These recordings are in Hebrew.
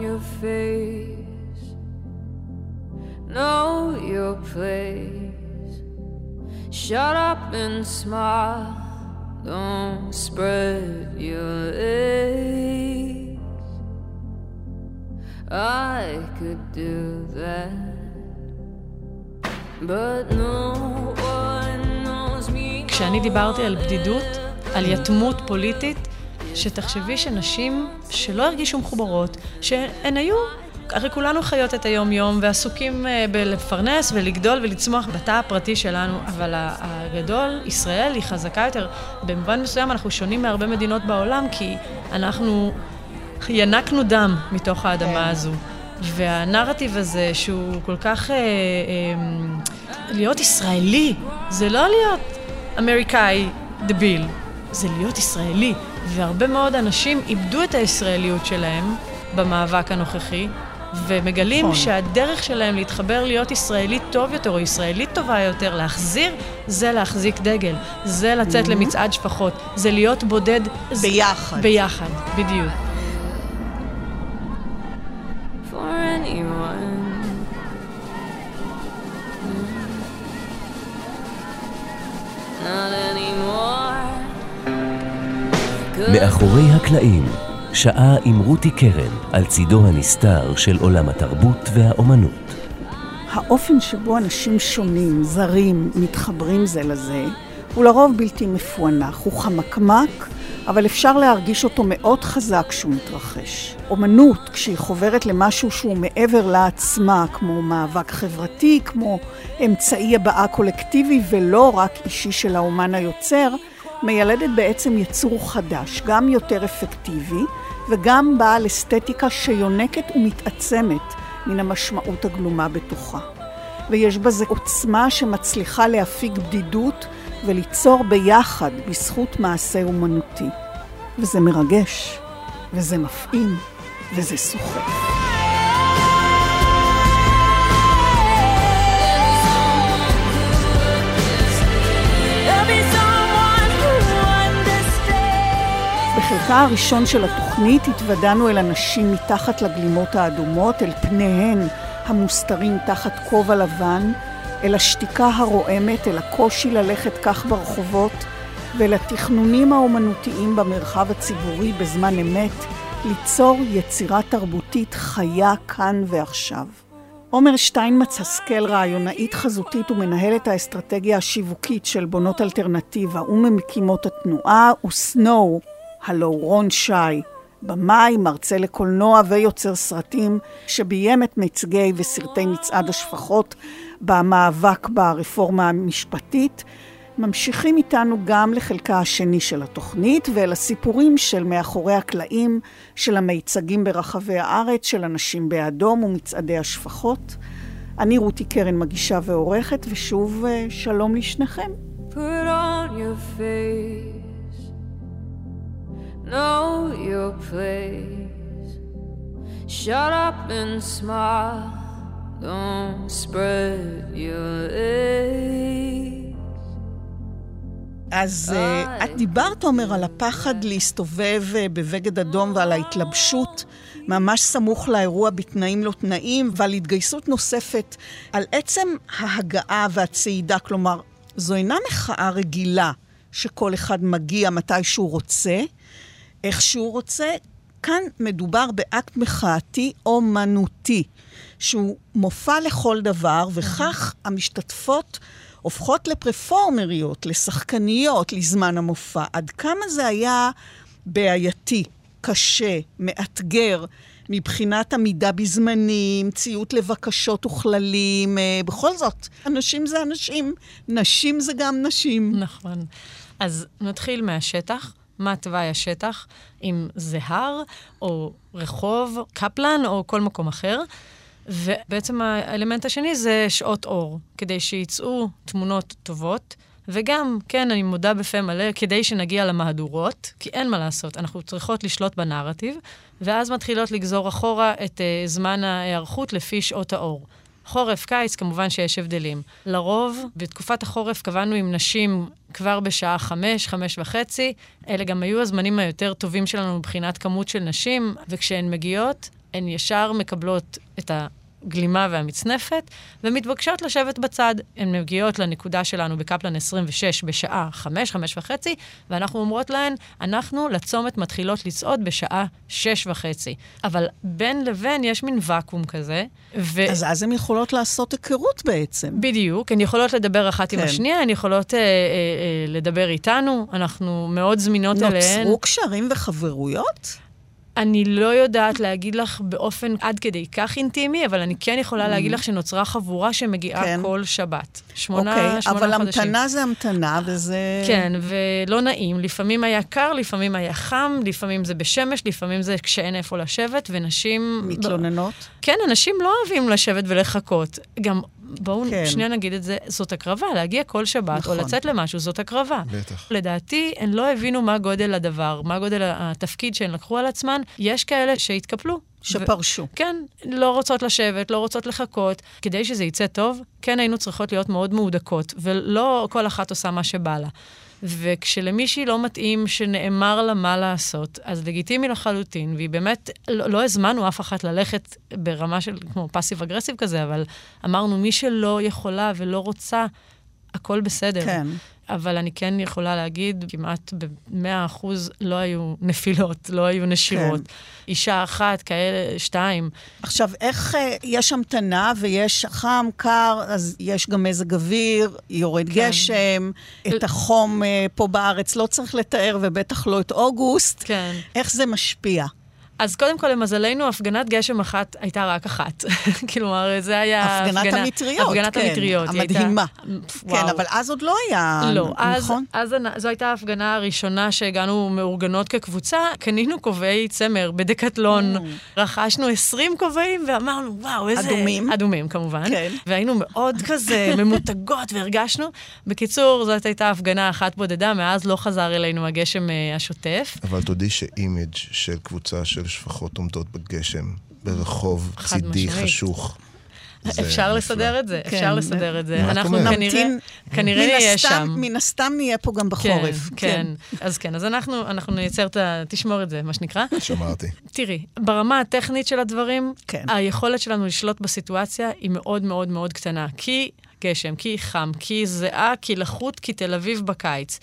your face. Know your place. Shut up and smile. Don't spread your legs. I could do that. But no one knows me. כשאני דיברתי על בדידות, על יתמות פוליטית, שתחשבי שנשים שלא הרגישו מחוברות, שהן היו, הרי כולנו חיות את היום-יום ועסוקים אה, בלפרנס ולגדול ולצמוח בתא הפרטי שלנו, אבל הגדול, ישראל היא חזקה יותר. במובן מסוים אנחנו שונים מהרבה מדינות בעולם, כי אנחנו ינקנו דם מתוך האדמה כן. הזו. והנרטיב הזה, שהוא כל כך... אה, אה, להיות ישראלי, זה לא להיות אמריקאי דביל, זה להיות ישראלי. והרבה מאוד אנשים איבדו את הישראליות שלהם במאבק הנוכחי, ומגלים נכון. שהדרך שלהם להתחבר להיות ישראלי טוב יותר, או ישראלית טובה יותר, להחזיר, זה להחזיק דגל. זה לצאת mm-hmm. למצעד שפחות. זה להיות בודד... ביחד. ביחד, בדיוק. מאחורי הקלעים, שעה עם רותי קרן על צידו הנסתר של עולם התרבות והאומנות. האופן שבו אנשים שונים, זרים, מתחברים זה לזה, הוא לרוב בלתי מפוענח, הוא חמקמק, אבל אפשר להרגיש אותו מאוד חזק כשהוא מתרחש. אומנות, כשהיא חוברת למשהו שהוא מעבר לעצמה, כמו מאבק חברתי, כמו אמצעי הבעה קולקטיבי ולא רק אישי של האומן היוצר, מיילדת בעצם יצור חדש, גם יותר אפקטיבי וגם בעל אסתטיקה שיונקת ומתעצמת מן המשמעות הגלומה בתוכה. ויש בזה עוצמה שמצליחה להפיג בדידות וליצור ביחד בזכות מעשה אומנותי. וזה מרגש, וזה מפעים, וזה סוחף. בחלקה הראשון של התוכנית התוודענו אל הנשים מתחת לגלימות האדומות, אל פניהן המוסתרים תחת כובע לבן, אל השתיקה הרועמת, אל הקושי ללכת כך ברחובות, ואל התכנונים האומנותיים במרחב הציבורי בזמן אמת, ליצור יצירה תרבותית חיה כאן ועכשיו. עומר שטיינמץ השכל רעיונאית חזותית ומנהלת האסטרטגיה השיווקית של בונות אלטרנטיבה וממקימות התנועה, וסנואו, הלו רון שי, במאי, מרצה לקולנוע ויוצר סרטים, שביים את מיצגי וסרטי מצעד השפחות במאבק ברפורמה המשפטית, ממשיכים איתנו גם לחלקה השני של התוכנית ואל הסיפורים של מאחורי הקלעים של המיצגים ברחבי הארץ, של אנשים באדום ומצעדי השפחות. אני רותי קרן מגישה ועורכת, ושוב אה, שלום לשניכם. Put on your face. Know your place. Shut up and smile, don't spread your eggs. אז uh, את דיברת, עומר, על הפחד להסתובב uh, בבגד אדום ועל ההתלבשות ממש סמוך לאירוע בתנאים לא תנאים, ועל התגייסות נוספת, על עצם ההגעה והצעידה. כלומר, זו אינה מחאה רגילה שכל אחד מגיע מתי שהוא רוצה, איך שהוא רוצה. כאן מדובר באקט מחאתי אומנותי, שהוא מופע לכל דבר, וכך המשתתפות הופכות לפרפורמריות, לשחקניות לזמן המופע. עד כמה זה היה בעייתי, קשה, מאתגר, מבחינת עמידה בזמנים, ציות לבקשות וכללים, אה, בכל זאת, אנשים זה אנשים, נשים זה גם נשים. נכון. אז נתחיל מהשטח. מה תוואי השטח, אם זה הר, או רחוב, קפלן, או כל מקום אחר. ובעצם האלמנט השני זה שעות אור, כדי שייצאו תמונות טובות. וגם, כן, אני מודה בפה מלא, כדי שנגיע למהדורות, כי אין מה לעשות, אנחנו צריכות לשלוט בנרטיב, ואז מתחילות לגזור אחורה את uh, זמן ההיערכות לפי שעות האור. חורף, קיץ, כמובן שיש הבדלים. לרוב, בתקופת החורף קבענו עם נשים כבר בשעה חמש, חמש וחצי. אלה גם היו הזמנים היותר טובים שלנו מבחינת כמות של נשים, וכשהן מגיעות, הן ישר מקבלות את הגלימה והמצנפת, ומתבקשות לשבת בצד. הן מגיעות לנקודה שלנו בקפלן 26 בשעה 5, 5 וחצי, ואנחנו אומרות להן, אנחנו לצומת מתחילות לצעוד בשעה 6 וחצי. אבל בין לבין יש מין ואקום כזה, ו... אז אז הן יכולות לעשות היכרות בעצם. בדיוק, הן יכולות לדבר אחת עם כן. השנייה, הן יכולות אה, אה, אה, לדבר איתנו, אנחנו מאוד זמינות אליהן. נוצרו קשרים וחברויות? אני לא יודעת להגיד לך באופן עד כדי כך אינטימי, אבל אני כן יכולה להגיד לך שנוצרה חבורה שמגיעה כן. כל שבת. שמונה, אוקיי, שמונה אבל חודשים. המתנה זה המתנה, וזה... כן, ולא נעים. לפעמים היה קר, לפעמים היה חם, לפעמים זה בשמש, לפעמים זה כשאין איפה לשבת, ונשים... מתלוננות? כן, אנשים לא אוהבים לשבת ולחכות. גם, בואו כן. שנייה נגיד את זה, זאת הקרבה, להגיע כל שבת נכון. או לצאת למשהו, זאת הקרבה. בטח. לדעתי, הן לא הבינו מה גודל הדבר, מה גודל התפקיד שהן לקחו על עצמן. יש כאלה שהתקפלו. שפרשו. כן, לא רוצות לשבת, לא רוצות לחכות. כדי שזה יצא טוב, כן היינו צריכות להיות מאוד מהודקות, ולא כל אחת עושה מה שבא לה. וכשלמישהי לא מתאים שנאמר לה מה לעשות, אז לגיטימי לחלוטין, והיא באמת, לא, לא הזמנו אף אחת ללכת ברמה של כמו פאסיב אגרסיב כזה, אבל אמרנו, מי שלא יכולה ולא רוצה, הכל בסדר. כן. אבל אני כן יכולה להגיד, כמעט ב-100 אחוז לא היו נפילות, לא היו נשירות. כן. אישה אחת, כאלה, שתיים. עכשיו, איך אה, יש המתנה ויש חם, קר, אז יש גם מזג אוויר, יורד כן. גשם, את החום אה, פה בארץ לא צריך לתאר, ובטח לא את אוגוסט. כן. איך זה משפיע? אז קודם כל, למזלנו, הפגנת גשם אחת הייתה רק אחת. כלומר, זה היה הפגנת הפגנה- המטריות, הפגנת כן, המטריות. היא הייתה- המדהימה. וואו. כן, אבל אז עוד לא היה, לא, אז, נכון? אז זו הייתה ההפגנה הראשונה שהגענו מאורגנות כקבוצה, קנינו כובעי צמר בדקטלון, רכשנו 20 כובעים ואמרנו, וואו, איזה... אדומים? אדומים, כמובן. כן. והיינו מאוד כזה ממותגות והרגשנו. בקיצור, זאת הייתה הפגנה אחת בודדה, מאז לא חזר אלינו הגשם אה, השוטף. אבל תודי שאימג' של קבוצה של שפחות עומדות בגשם, ברחוב צידי משמעית. חשוך. אפשר נפלא. לסדר את זה, כן, אפשר לסדר את זה. אנחנו? כנראה, נמתין. כנראה נהיה שם. מן הסתם נהיה פה גם בחורף. כן, כן. אז כן, אז אנחנו, אנחנו נייצר את ה... תשמור את זה, מה שנקרא. שמרתי. תראי, ברמה הטכנית של הדברים, כן. היכולת שלנו לשלוט בסיטואציה היא מאוד מאוד מאוד קטנה. כי גשם, כי חם, כי זיעה, כי לחות, כי תל אביב בקיץ.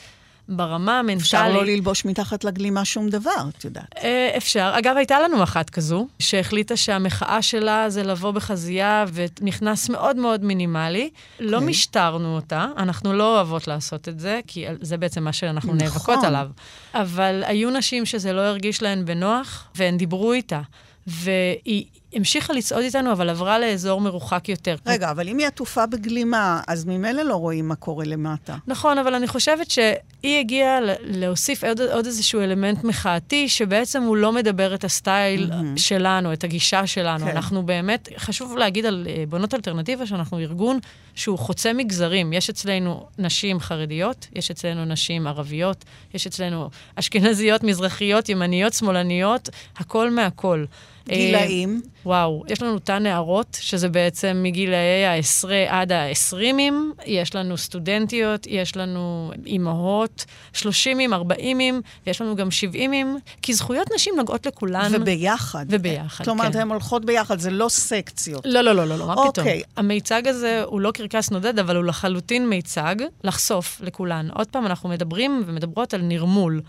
ברמה המנטלית... אפשר לא ללבוש מתחת לגלימה שום דבר, את יודעת. אה, אפשר. אגב, הייתה לנו אחת כזו, שהחליטה שהמחאה שלה זה לבוא בחזייה ונכנס מאוד מאוד מינימלי. לא אוקיי. משטרנו אותה, אנחנו לא אוהבות לעשות את זה, כי זה בעצם מה שאנחנו נכון. נאבקות עליו. אבל היו נשים שזה לא הרגיש להן בנוח, והן דיברו איתה. והיא המשיכה לצעוד איתנו, אבל עברה לאזור מרוחק יותר. רגע, אבל אם היא עטופה בגלימה, אז ממילא לא רואים מה קורה למטה. נכון, אבל אני חושבת שהיא הגיעה להוסיף עוד, עוד איזשהו אלמנט מחאתי, שבעצם הוא לא מדבר את הסטייל mm-hmm. שלנו, את הגישה שלנו. כן. כן. אנחנו באמת, חשוב להגיד על אה, בונות אלטרנטיבה, שאנחנו ארגון שהוא חוצה מגזרים. יש אצלנו נשים חרדיות, יש אצלנו נשים ערביות, יש אצלנו אשכנזיות, מזרחיות, ימניות, שמאלניות, הכל מהכל. אה, גילאים? וואו, יש לנו תא נערות, שזה בעצם מגילאי העשרה עד העשרימים, יש לנו סטודנטיות, יש לנו אימהות, שלושימים, ארבעימים, ויש לנו גם שבעימים, כי זכויות נשים נוגעות לכולן. וביחד. וביחד, כלומר, כן. הן הולכות ביחד, זה לא סקציות. לא, לא, לא, לא, לא, מה פתאום? אוקיי. המיצג הזה הוא לא קרקס נודד, אבל הוא לחלוטין מיצג לחשוף לכולן. עוד פעם, אנחנו מדברים ומדברות על נרמול.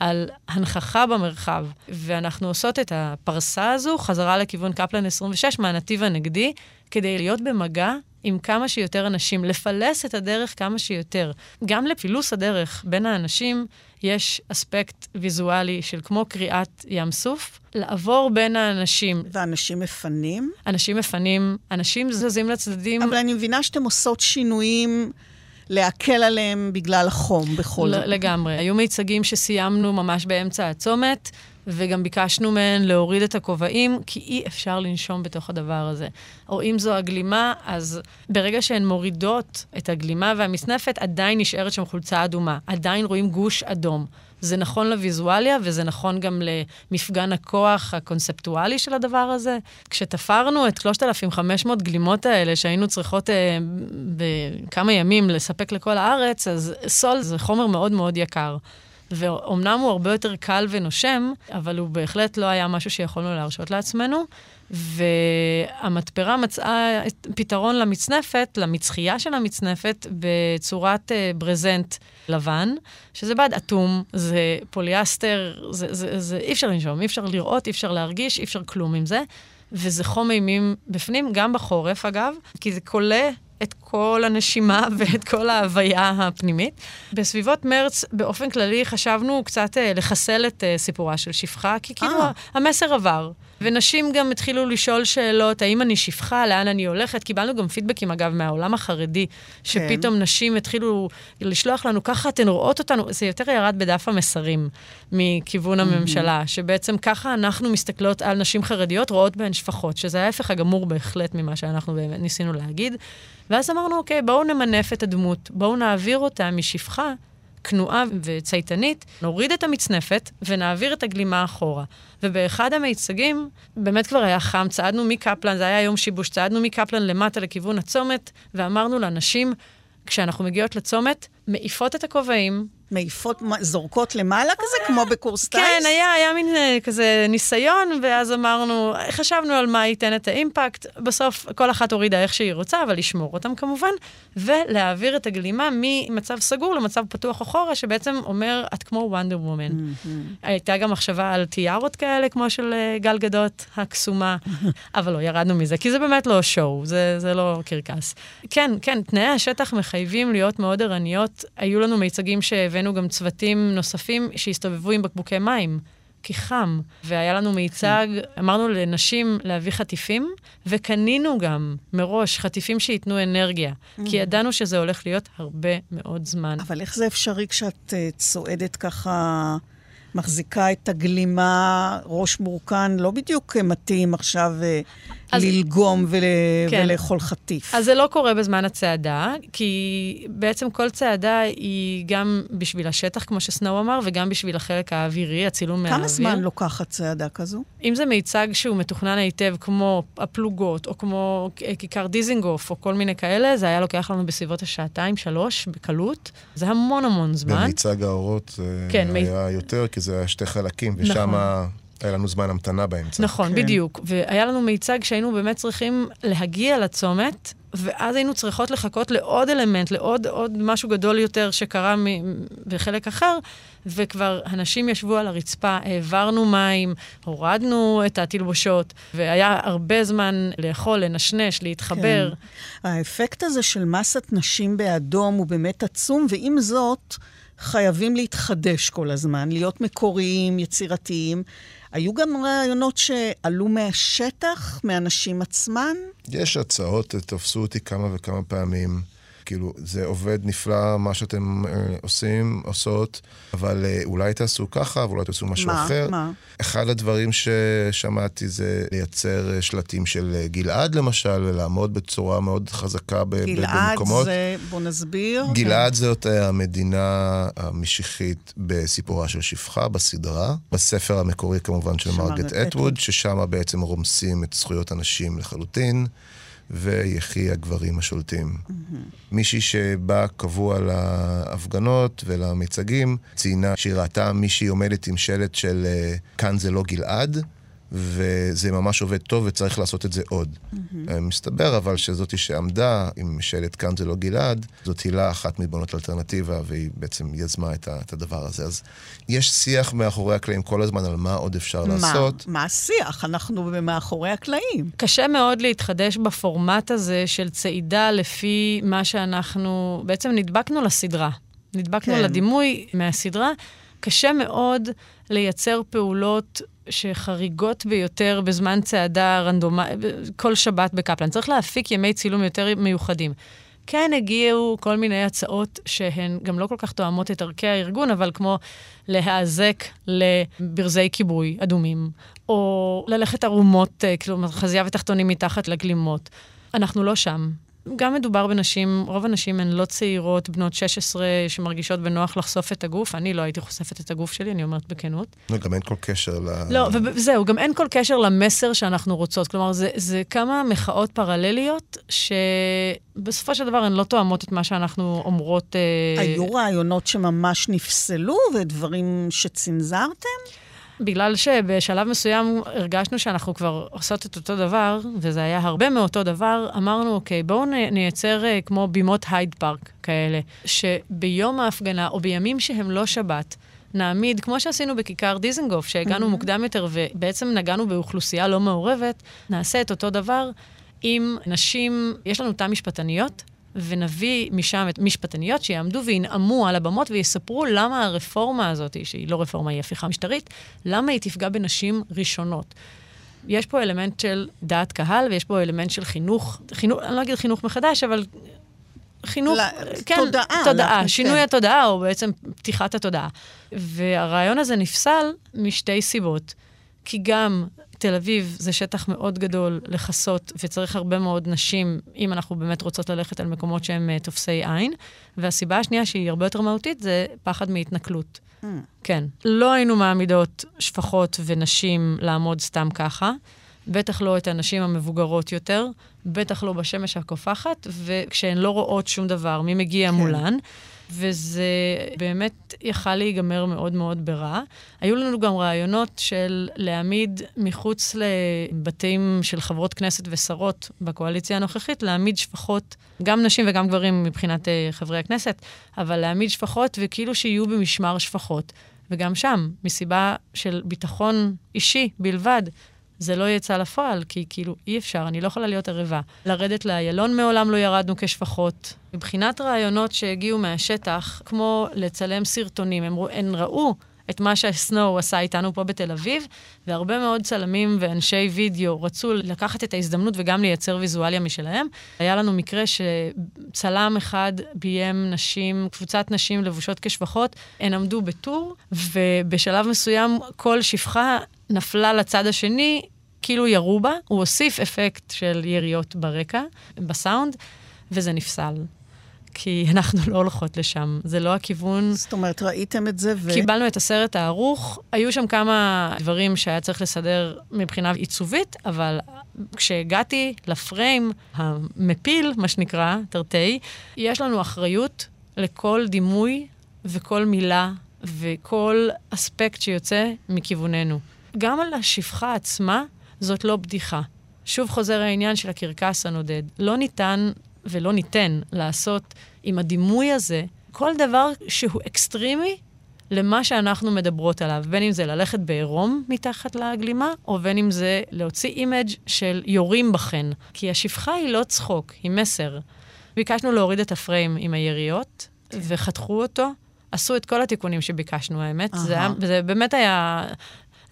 על הנכחה במרחב, ואנחנו עושות את הפרסה הזו חזרה לכיוון קפלן 26 מהנתיב הנגדי, כדי להיות במגע עם כמה שיותר אנשים, לפלס את הדרך כמה שיותר. גם לפילוס הדרך בין האנשים יש אספקט ויזואלי של כמו קריאת ים סוף, לעבור בין האנשים. ואנשים מפנים. אנשים מפנים, אנשים זזים לצדדים. אבל אני מבינה שאתם עושות שינויים להקל עליהם בגלל החום בכל זאת. ל- לגמרי. היו מיצגים שסיימנו ממש באמצע הצומת, וגם ביקשנו מהן להוריד את הכובעים, כי אי אפשר לנשום בתוך הדבר הזה. או אם זו הגלימה, אז ברגע שהן מורידות את הגלימה והמסנפת, עדיין נשארת שם חולצה אדומה. עדיין רואים גוש אדום. זה נכון לוויזואליה, וזה נכון גם למפגן הכוח הקונספטואלי של הדבר הזה. כשתפרנו את 3,500 גלימות האלה, שהיינו צריכות אה, בכמה ימים לספק לכל הארץ, אז סול זה חומר מאוד מאוד יקר. ואומנם הוא הרבה יותר קל ונושם, אבל הוא בהחלט לא היה משהו שיכולנו להרשות לעצמנו. והמתפרה מצאה פתרון למצנפת, למצחייה של המצנפת, בצורת uh, ברזנט לבן, שזה בד אטום, זה פוליאסטר, זה, זה, זה, אי אפשר לנשום, אי אפשר לראות, אי אפשר להרגיש, אי אפשר כלום עם זה. וזה חום אימים בפנים, גם בחורף אגב, כי זה כולה את כל הנשימה ואת כל ההוויה הפנימית. בסביבות מרץ, באופן כללי, חשבנו קצת אה, לחסל את אה, סיפורה של שפחה, כי כאילו. המסר עבר. ונשים גם התחילו לשאול שאלות, האם אני שפחה, לאן אני הולכת? קיבלנו גם פידבקים, אגב, מהעולם החרדי, שפתאום נשים התחילו לשלוח לנו, ככה אתן רואות אותנו, זה יותר ירד בדף המסרים מכיוון הממשלה, שבעצם ככה אנחנו מסתכלות על נשים חרדיות, רואות בהן שפחות, שזה ההפך הגמור בהחלט ממה שאנחנו באמת ניסינו להגיד. ואז אמרנו, אוקיי, בואו נמנף את הדמות, בואו נעביר אותה משפחה כנועה וצייתנית, נוריד את המצנפת ונעביר את הגלימה אחורה. ובאחד המיצגים, באמת כבר היה חם, צעדנו מקפלן, זה היה יום שיבוש, צעדנו מקפלן למטה לכיוון הצומת, ואמרנו לנשים, כשאנחנו מגיעות לצומת, מעיפות את הכובעים, מעיפות, זורקות למעלה כזה, כמו בקורס טיס? כן, היה, היה מין אה, כזה ניסיון, ואז אמרנו, חשבנו על מה ייתן את האימפקט. בסוף כל אחת הורידה איך שהיא רוצה, אבל לשמור אותם כמובן, ולהעביר את הגלימה ממצב סגור למצב פתוח אחורה, שבעצם אומר, את כמו וונדר וומן. הייתה גם מחשבה על טיארות כאלה, כמו של אה, גל גדות הקסומה, אבל לא, ירדנו מזה, כי זה באמת לא שואו, זה, זה לא קרקס. כן, כן, תנאי השטח מחייבים להיות מאוד ערניות. היו לנו מיצגים שהבאנו גם צוותים נוספים שהסתובבו עם בקבוקי מים. כי חם, והיה לנו מיצג, אמרנו לנשים להביא חטיפים, וקנינו גם מראש חטיפים שייתנו אנרגיה, כי ידענו שזה הולך להיות הרבה מאוד זמן. אבל איך זה אפשרי כשאת אה, צועדת ככה, מחזיקה את הגלימה, ראש מורכן, לא בדיוק אה, מתאים עכשיו אה, אז- ללגום ול... כן. ולאכול חטיף. אז זה לא קורה בזמן הצעדה, כי בעצם כל צעדה היא גם בשביל השטח, כמו שסנואו אמר, וגם בשביל החלק האווירי, הצילום מהאוויר. כמה זמן לוקחת צעדה כזו? אם זה מיצג שהוא מתוכנן היטב, כמו הפלוגות, או כמו כיכר דיזינגוף, או כל מיני כאלה, זה היה לוקח לנו בסביבות השעתיים, שלוש, בקלות. זה המון המון זמן. במיצג האורות זה כן, מי- היה יותר, כי זה היה שתי חלקים, ושם נכון. היה לנו זמן המתנה באמצע. נכון, כן. בדיוק. והיה לנו מיצג שהיינו באמת צריכים להגיע לצומת, ואז היינו צריכות לחכות לעוד אלמנט, לעוד עוד משהו גדול יותר שקרה מ- בחלק אחר, וכבר אנשים ישבו על הרצפה, העברנו מים, הורדנו את התלבושות, והיה הרבה זמן לאכול, לנשנש, להתחבר. כן. האפקט הזה של מסת נשים באדום הוא באמת עצום, ועם זאת, חייבים להתחדש כל הזמן, להיות מקוריים, יצירתיים. היו גם רעיונות שעלו מהשטח, מהנשים עצמן? יש הצעות, תפסו אותי כמה וכמה פעמים. כאילו, זה עובד נפלא, מה שאתם אה, עושים, עושות, אבל אה, אולי תעשו ככה, ואולי תעשו משהו מה? אחר. מה? אחד הדברים ששמעתי זה לייצר אה, שלטים של אה, גלעד, למשל, ולעמוד בצורה מאוד חזקה ב- ב- גלעד במקומות. זה, בוא נסביר. גלעד זאת אה, המדינה המשיחית בסיפורה של שפחה, בסדרה. בספר המקורי כמובן של מרגט אטווד, ששם בעצם רומסים את זכויות הנשים לחלוטין, ויחי הגברים השולטים. מישהי שבאה קבוע להפגנות ולמיצגים, ציינה שהיא ראתה מישהי עומדת עם שלט של אה, כאן זה לא גלעד. וזה ממש עובד טוב וצריך לעשות את זה עוד. אה, מסתבר אבל שזאתי שעמדה עם שלט כאן זה לא גלעד, זאת הילה אחת מבונות אלטרנטיבה, והיא בעצם יזמה את, ה- את הדבר הזה. אז יש שיח מאחורי הקלעים כל הזמן על מה עוד אפשר לעשות. מה, מה השיח? אנחנו מאחורי הקלעים. קשה מאוד להתחדש בפורמט הזה של צעידה לפי מה שאנחנו... בעצם נדבקנו לסדרה. נדבקנו. כן. לדימוי מהסדרה. קשה מאוד לייצר פעולות שחריגות ביותר בזמן צעדה רנדומה, כל שבת בקפלן. צריך להפיק ימי צילום יותר מיוחדים. כן הגיעו כל מיני הצעות שהן גם לא כל כך תואמות את ערכי הארגון, אבל כמו להיאזק לברזי כיבוי אדומים, או ללכת ערומות, אה, כלומר חזייה ותחתונים מתחת לגלימות. אנחנו לא שם. גם מדובר בנשים, רוב הנשים הן לא צעירות, בנות 16, שמרגישות בנוח לחשוף את הגוף. אני לא הייתי חושפת את הגוף שלי, אני אומרת בכנות. לא, גם אין כל קשר ל... לא, וזהו, גם אין כל קשר למסר שאנחנו רוצות. כלומר, זה, זה כמה מחאות פרלליות, שבסופו של דבר הן לא תואמות את מה שאנחנו אומרות. אה, היו רעיונות שממש נפסלו ודברים שצנזרתם? בגלל שבשלב מסוים הרגשנו שאנחנו כבר עושות את אותו דבר, וזה היה הרבה מאותו דבר, אמרנו, אוקיי, בואו נייצר אה, כמו בימות הייד פארק כאלה, שביום ההפגנה, או בימים שהם לא שבת, נעמיד, כמו שעשינו בכיכר דיזנגוף, שהגענו mm-hmm. מוקדם יותר ובעצם נגענו באוכלוסייה לא מעורבת, נעשה את אותו דבר עם נשים, יש לנו תא משפטניות, ונביא משם את משפטניות שיעמדו וינאמו על הבמות ויספרו למה הרפורמה הזאת, שהיא לא רפורמה, היא הפיכה משטרית, למה היא תפגע בנשים ראשונות. יש פה אלמנט של דעת קהל ויש פה אלמנט של חינוך, חינוך, אני לא אגיד חינוך מחדש, אבל חינוך, ל... כן, תודעה. תודעה, לך, שינוי כן. התודעה, או בעצם פתיחת התודעה. והרעיון הזה נפסל משתי סיבות. כי גם תל אביב זה שטח מאוד גדול לכסות, וצריך הרבה מאוד נשים, אם אנחנו באמת רוצות ללכת על מקומות שהם uh, תופסי עין. והסיבה השנייה, שהיא הרבה יותר מהותית, זה פחד מהתנכלות. Mm. כן. לא היינו מעמידות שפחות ונשים לעמוד סתם ככה. בטח לא את הנשים המבוגרות יותר, בטח לא בשמש הקופחת, וכשהן לא רואות שום דבר, מי מגיע כן. מולן. וזה באמת יכל להיגמר מאוד מאוד ברע. היו לנו גם רעיונות של להעמיד מחוץ לבתים של חברות כנסת ושרות בקואליציה הנוכחית, להעמיד שפחות, גם נשים וגם גברים מבחינת uh, חברי הכנסת, אבל להעמיד שפחות וכאילו שיהיו במשמר שפחות. וגם שם, מסיבה של ביטחון אישי בלבד, זה לא יצא לפועל, כי כאילו אי אפשר, אני לא יכולה להיות ערבה. לרדת לאיילון מעולם לא ירדנו כשפחות. מבחינת רעיונות שהגיעו מהשטח, כמו לצלם סרטונים, הם, הן ראו את מה שהסנואו עשה איתנו פה בתל אביב, והרבה מאוד צלמים ואנשי וידאו רצו לקחת את ההזדמנות וגם לייצר ויזואליה משלהם. היה לנו מקרה שצלם אחד ביים נשים, קבוצת נשים לבושות כשפחות, הן עמדו בטור, ובשלב מסוים כל שפחה נפלה לצד השני, כאילו ירו בה, הוא הוסיף אפקט של יריות ברקע, בסאונד, וזה נפסל. כי אנחנו לא הולכות לשם, זה לא הכיוון. זאת אומרת, ראיתם את זה ו... קיבלנו את הסרט הערוך, היו שם כמה דברים שהיה צריך לסדר מבחינה עיצובית, אבל כשהגעתי לפריים המפליל, מה שנקרא, תרתי, יש לנו אחריות לכל דימוי וכל מילה וכל אספקט שיוצא מכיווננו. גם על השפחה עצמה, זאת לא בדיחה. שוב חוזר העניין של הקרקס הנודד. לא ניתן ולא ניתן לעשות עם הדימוי הזה כל דבר שהוא אקסטרימי למה שאנחנו מדברות עליו, בין אם זה ללכת בעירום מתחת לגלימה, או בין אם זה להוציא image של יורים בהן. כי השפחה היא לא צחוק, היא מסר. ביקשנו להוריד את הפריים עם היריות, וחתכו אותו. עשו את כל התיקונים שביקשנו, האמת. זה, היה, אהה. זה באמת היה...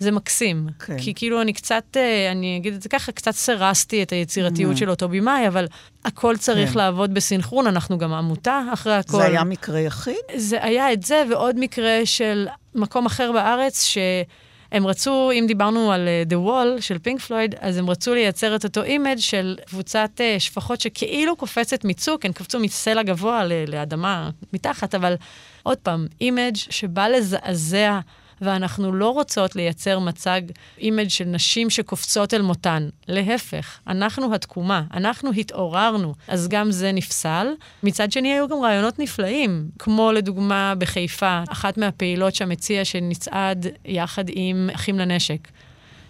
זה מקסים. כן. כי כאילו אני קצת, אה, אני אגיד את זה ככה, קצת סירסתי את היצירתיות Mm. של אותו במאי, אבל הכל צריך כן. לעבוד בסינכרון, אנחנו גם עמותה אחרי הכל. זה היה מקרה יחיד? זה היה את זה, ועוד מקרה של מקום אחר בארץ, שהם רצו, אם דיברנו על אה, The Wall של פינק פלויד, אז הם רצו לייצר את אותו image של קבוצת אה, שפחות שכאילו קופצת מצוק, הן קפצו מסלע גבוה ל- לאדמה מתחת, אבל עוד פעם, אימג' שבא לזעזע. ואנחנו לא רוצות לייצר מצג אימג' של נשים שקופצות אל מותן. להפך, אנחנו התקומה, אנחנו התעוררנו, אז גם זה נפסל. מצד שני, היו גם רעיונות נפלאים, כמו לדוגמה בחיפה, אחת מהפעילות שם הציעה שנצעד יחד עם אחים לנשק.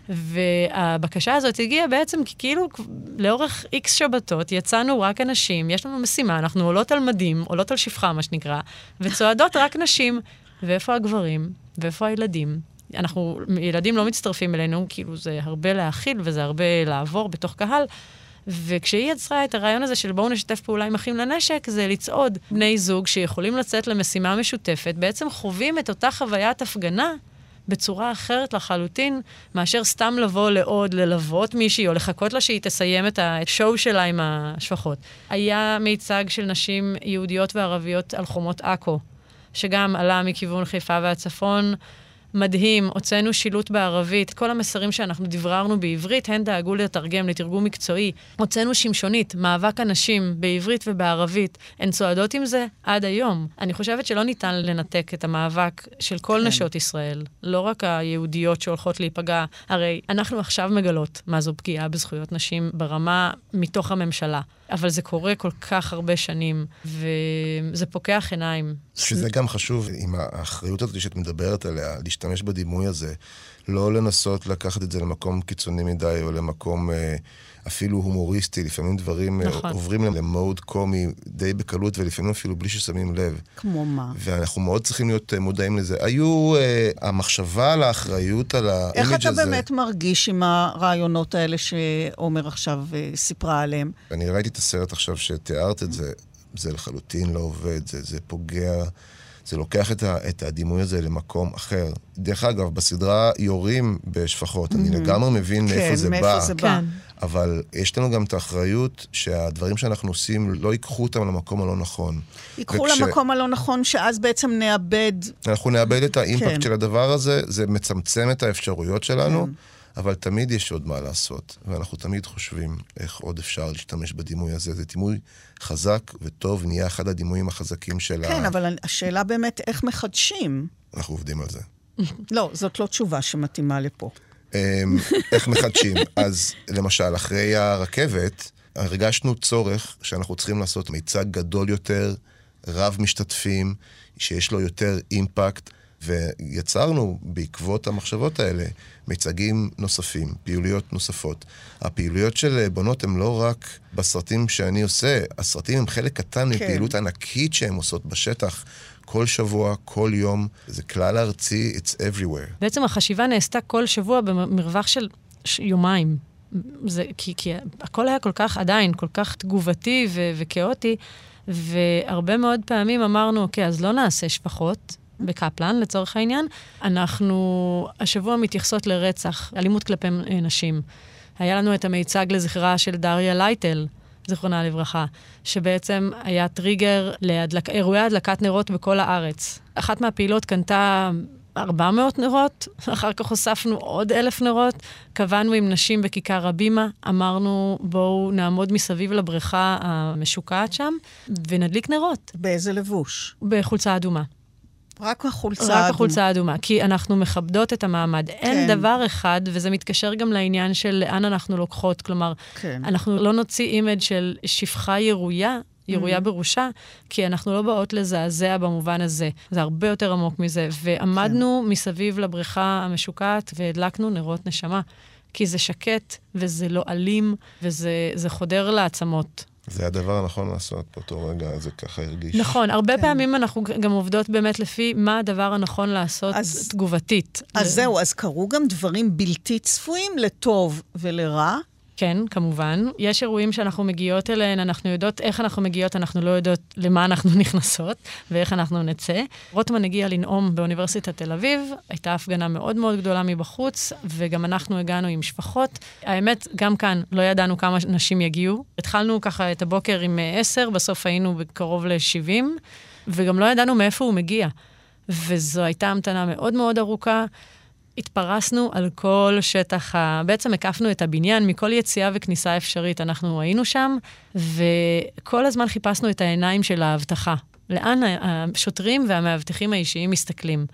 והבקשה הזאת הגיעה בעצם כי כאילו לאורך איקס שבתות יצאנו רק אנשים, יש לנו משימה, אנחנו עולות על מדים, עולות על שפחה, מה שנקרא, וצועדות רק נשים. ואיפה הגברים? ואיפה הילדים? אנחנו, ילדים לא מצטרפים אלינו, כאילו זה הרבה להכיל וזה הרבה לעבור בתוך קהל. וכשהיא יצרה את הרעיון הזה של בואו נשתף פעולה עם אחים לנשק, זה לצעוד בני זוג שיכולים לצאת למשימה משותפת, בעצם חווים את אותה חוויית הפגנה בצורה אחרת לחלוטין, מאשר סתם לבוא לעוד, ללוות מישהי, או לחכות לה שהיא תסיים את השואו שלה עם השפחות. היה מיצג של נשים יהודיות וערביות על חומות עכו, שגם עלה מכיוון חיפה והצפון, מדהים, הוצאנו שילוט בערבית, כל המסרים שאנחנו דבררנו בעברית, הן דאגו לתרגם, לתרגום מקצועי. הוצאנו שמשונית, מאבק הנשים, בעברית ובערבית. הן צועדות עם זה עד היום. אני חושבת שלא ניתן לנתק את המאבק של כל כן. נשות ישראל, לא רק היהודיות שהולכות להיפגע. הרי אנחנו עכשיו מגלות מה זו פגיעה בזכויות נשים ברמה מתוך הממשלה. אבל זה קורה כל כך הרבה שנים, וזה פוקח עיניים. שזה גם חשוב, עם האחריות הזאת שאת מדברת עליה, להשתמש בדימוי הזה, לא לנסות לקחת את זה למקום קיצוני מדי, או למקום אה, אפילו הומוריסטי, לפעמים דברים אה, נכון. עוברים למוד קומי די בקלות, ולפעמים אפילו בלי ששמים לב. כמו מה? ואנחנו מאוד צריכים להיות אה, מודעים לזה. היו, אה, המחשבה על האחריות, על איך האימג' אתה הזה... באמת מרגיש עם הרעיונות האלה שעומר עכשיו אה, סיפרה עליהם? אני ראיתי את הסרט עכשיו שתיארת את זה, זה לחלוטין לא עובד, זה, זה פוגע, זה לוקח את, ה, את הדימוי הזה למקום אחר. דרך אגב, בסדרה יורים בשפחות, אני לגמרי מבין מאיפה כן, זה מאיפה בא. זה בא. כן. אבל יש לנו גם את האחריות שהדברים שאנחנו עושים לא ייקחו אותם למקום הלא נכון. ייקחו וכש- למקום הלא נכון, שאז בעצם נאבד... אנחנו נאבד את האימפקט כן. של הדבר הזה, זה מצמצם את האפשרויות שלנו, אבל תמיד יש עוד מה לעשות, ואנחנו תמיד חושבים איך עוד אפשר להשתמש בדימוי הזה. זה דימוי חזק וטוב, נהיה אחד הדימויים החזקים של כן, ה... אבל השאלה באמת איך מחדשים. אנחנו עובדים על זה. לא, זאת לא תשובה שמתאימה לפה. אמ, איך מחדשים? אז למשל, אחרי הרכבת, הרגשנו צורך שאנחנו צריכים לעשות מיצג גדול יותר, רב משתתפים, שיש לו יותר אימפקט, ויצרנו בעקבות המחשבות האלה מיצגים נוספים, פעילויות נוספות. הפעילויות של בנות הן לא רק בסרטים שאני עושה, הסרטים הם חלק קטן כן. מפעילות ענקית שהן עושות בשטח. כל שבוע, כל יום, זה כלל ארצי, it's everywhere. בעצם החשיבה נעשתה כל שבוע במרווח של יומיים. זה, כי, כי הכל היה כל כך, עדיין, כל כך תגובתי ו- וכאוטי, והרבה מאוד פעמים אמרנו, אוקיי, אז לא נעשה שפחות. בקפלן, לצורך העניין. אנחנו השבוע מתייחסות לרצח, אלימות כלפי אה, נשים. היה לנו את המיצג לזכרה של דריה לייטל, זיכרונה לברכה, שבעצם היה טריגר לאירועי הדלקת נרות בכל הארץ. אחת מהפעילות קנתה 400 נרות, אחר כך הוספנו עוד אלף נרות, קבענו עם נשים בכיכר הבימה, אמרנו בואו נעמוד מסביב לבריכה המשוקעת שם ונדליק נרות באיזה לבוש? בחולצה אדומה. רק החולצה רק האדומה. החולצה האדומה, כי אנחנו מכבדות את המעמד. כן. אין דבר אחד, וזה מתקשר גם לעניין של לאן אנחנו לוקחות, כלומר, כן. אנחנו לא נוציא אימג' של שפחה ירויה, ירויה Mm-hmm. בראשה, כי אנחנו לא באות לזעזע במובן הזה. זה הרבה יותר עמוק מזה. ועמדנו כן. מסביב לבריכה המשוקעת והדלקנו נרות נשמה, כי זה שקט, וזה לא אלים, וזה זה חודר לעצמות. זה הדבר הנכון לעשות באותו רגע, זה ככה הרגיש. נכון, הרבה כן. פעמים אנחנו גם עובדות באמת לפי מה הדבר הנכון לעשות אז- תגובתית. אז ל- זהו, אז קרו גם דברים בלתי צפויים לטוב ולרע. כן, כמובן. יש אירועים שאנחנו מגיעות אליהם, אנחנו יודעות איך אנחנו מגיעות, אנחנו לא יודעות למה אנחנו נכנסות ואיך אנחנו נצא. רוטמן הגיע לנאום באוניברסיטת תל אביב, הייתה הפגנה מאוד מאוד גדולה מבחוץ, וגם אנחנו הגענו עם שפחות. האמת, גם כאן לא ידענו כמה נשים יגיעו. התחלנו ככה את הבוקר עם אה, עשר, בסוף היינו קרוב ל-70, וגם לא ידענו מאיפה הוא מגיע. וזו הייתה המתנה מאוד מאוד ארוכה. התפרסנו על כל שטח ה... בעצם הקפנו את הבניין מכל יציאה וכניסה אפשרית. אנחנו היינו שם, וכל הזמן חיפשנו את העיניים של האבטחה. לאן השוטרים והמאבטחים האישיים מסתכלים.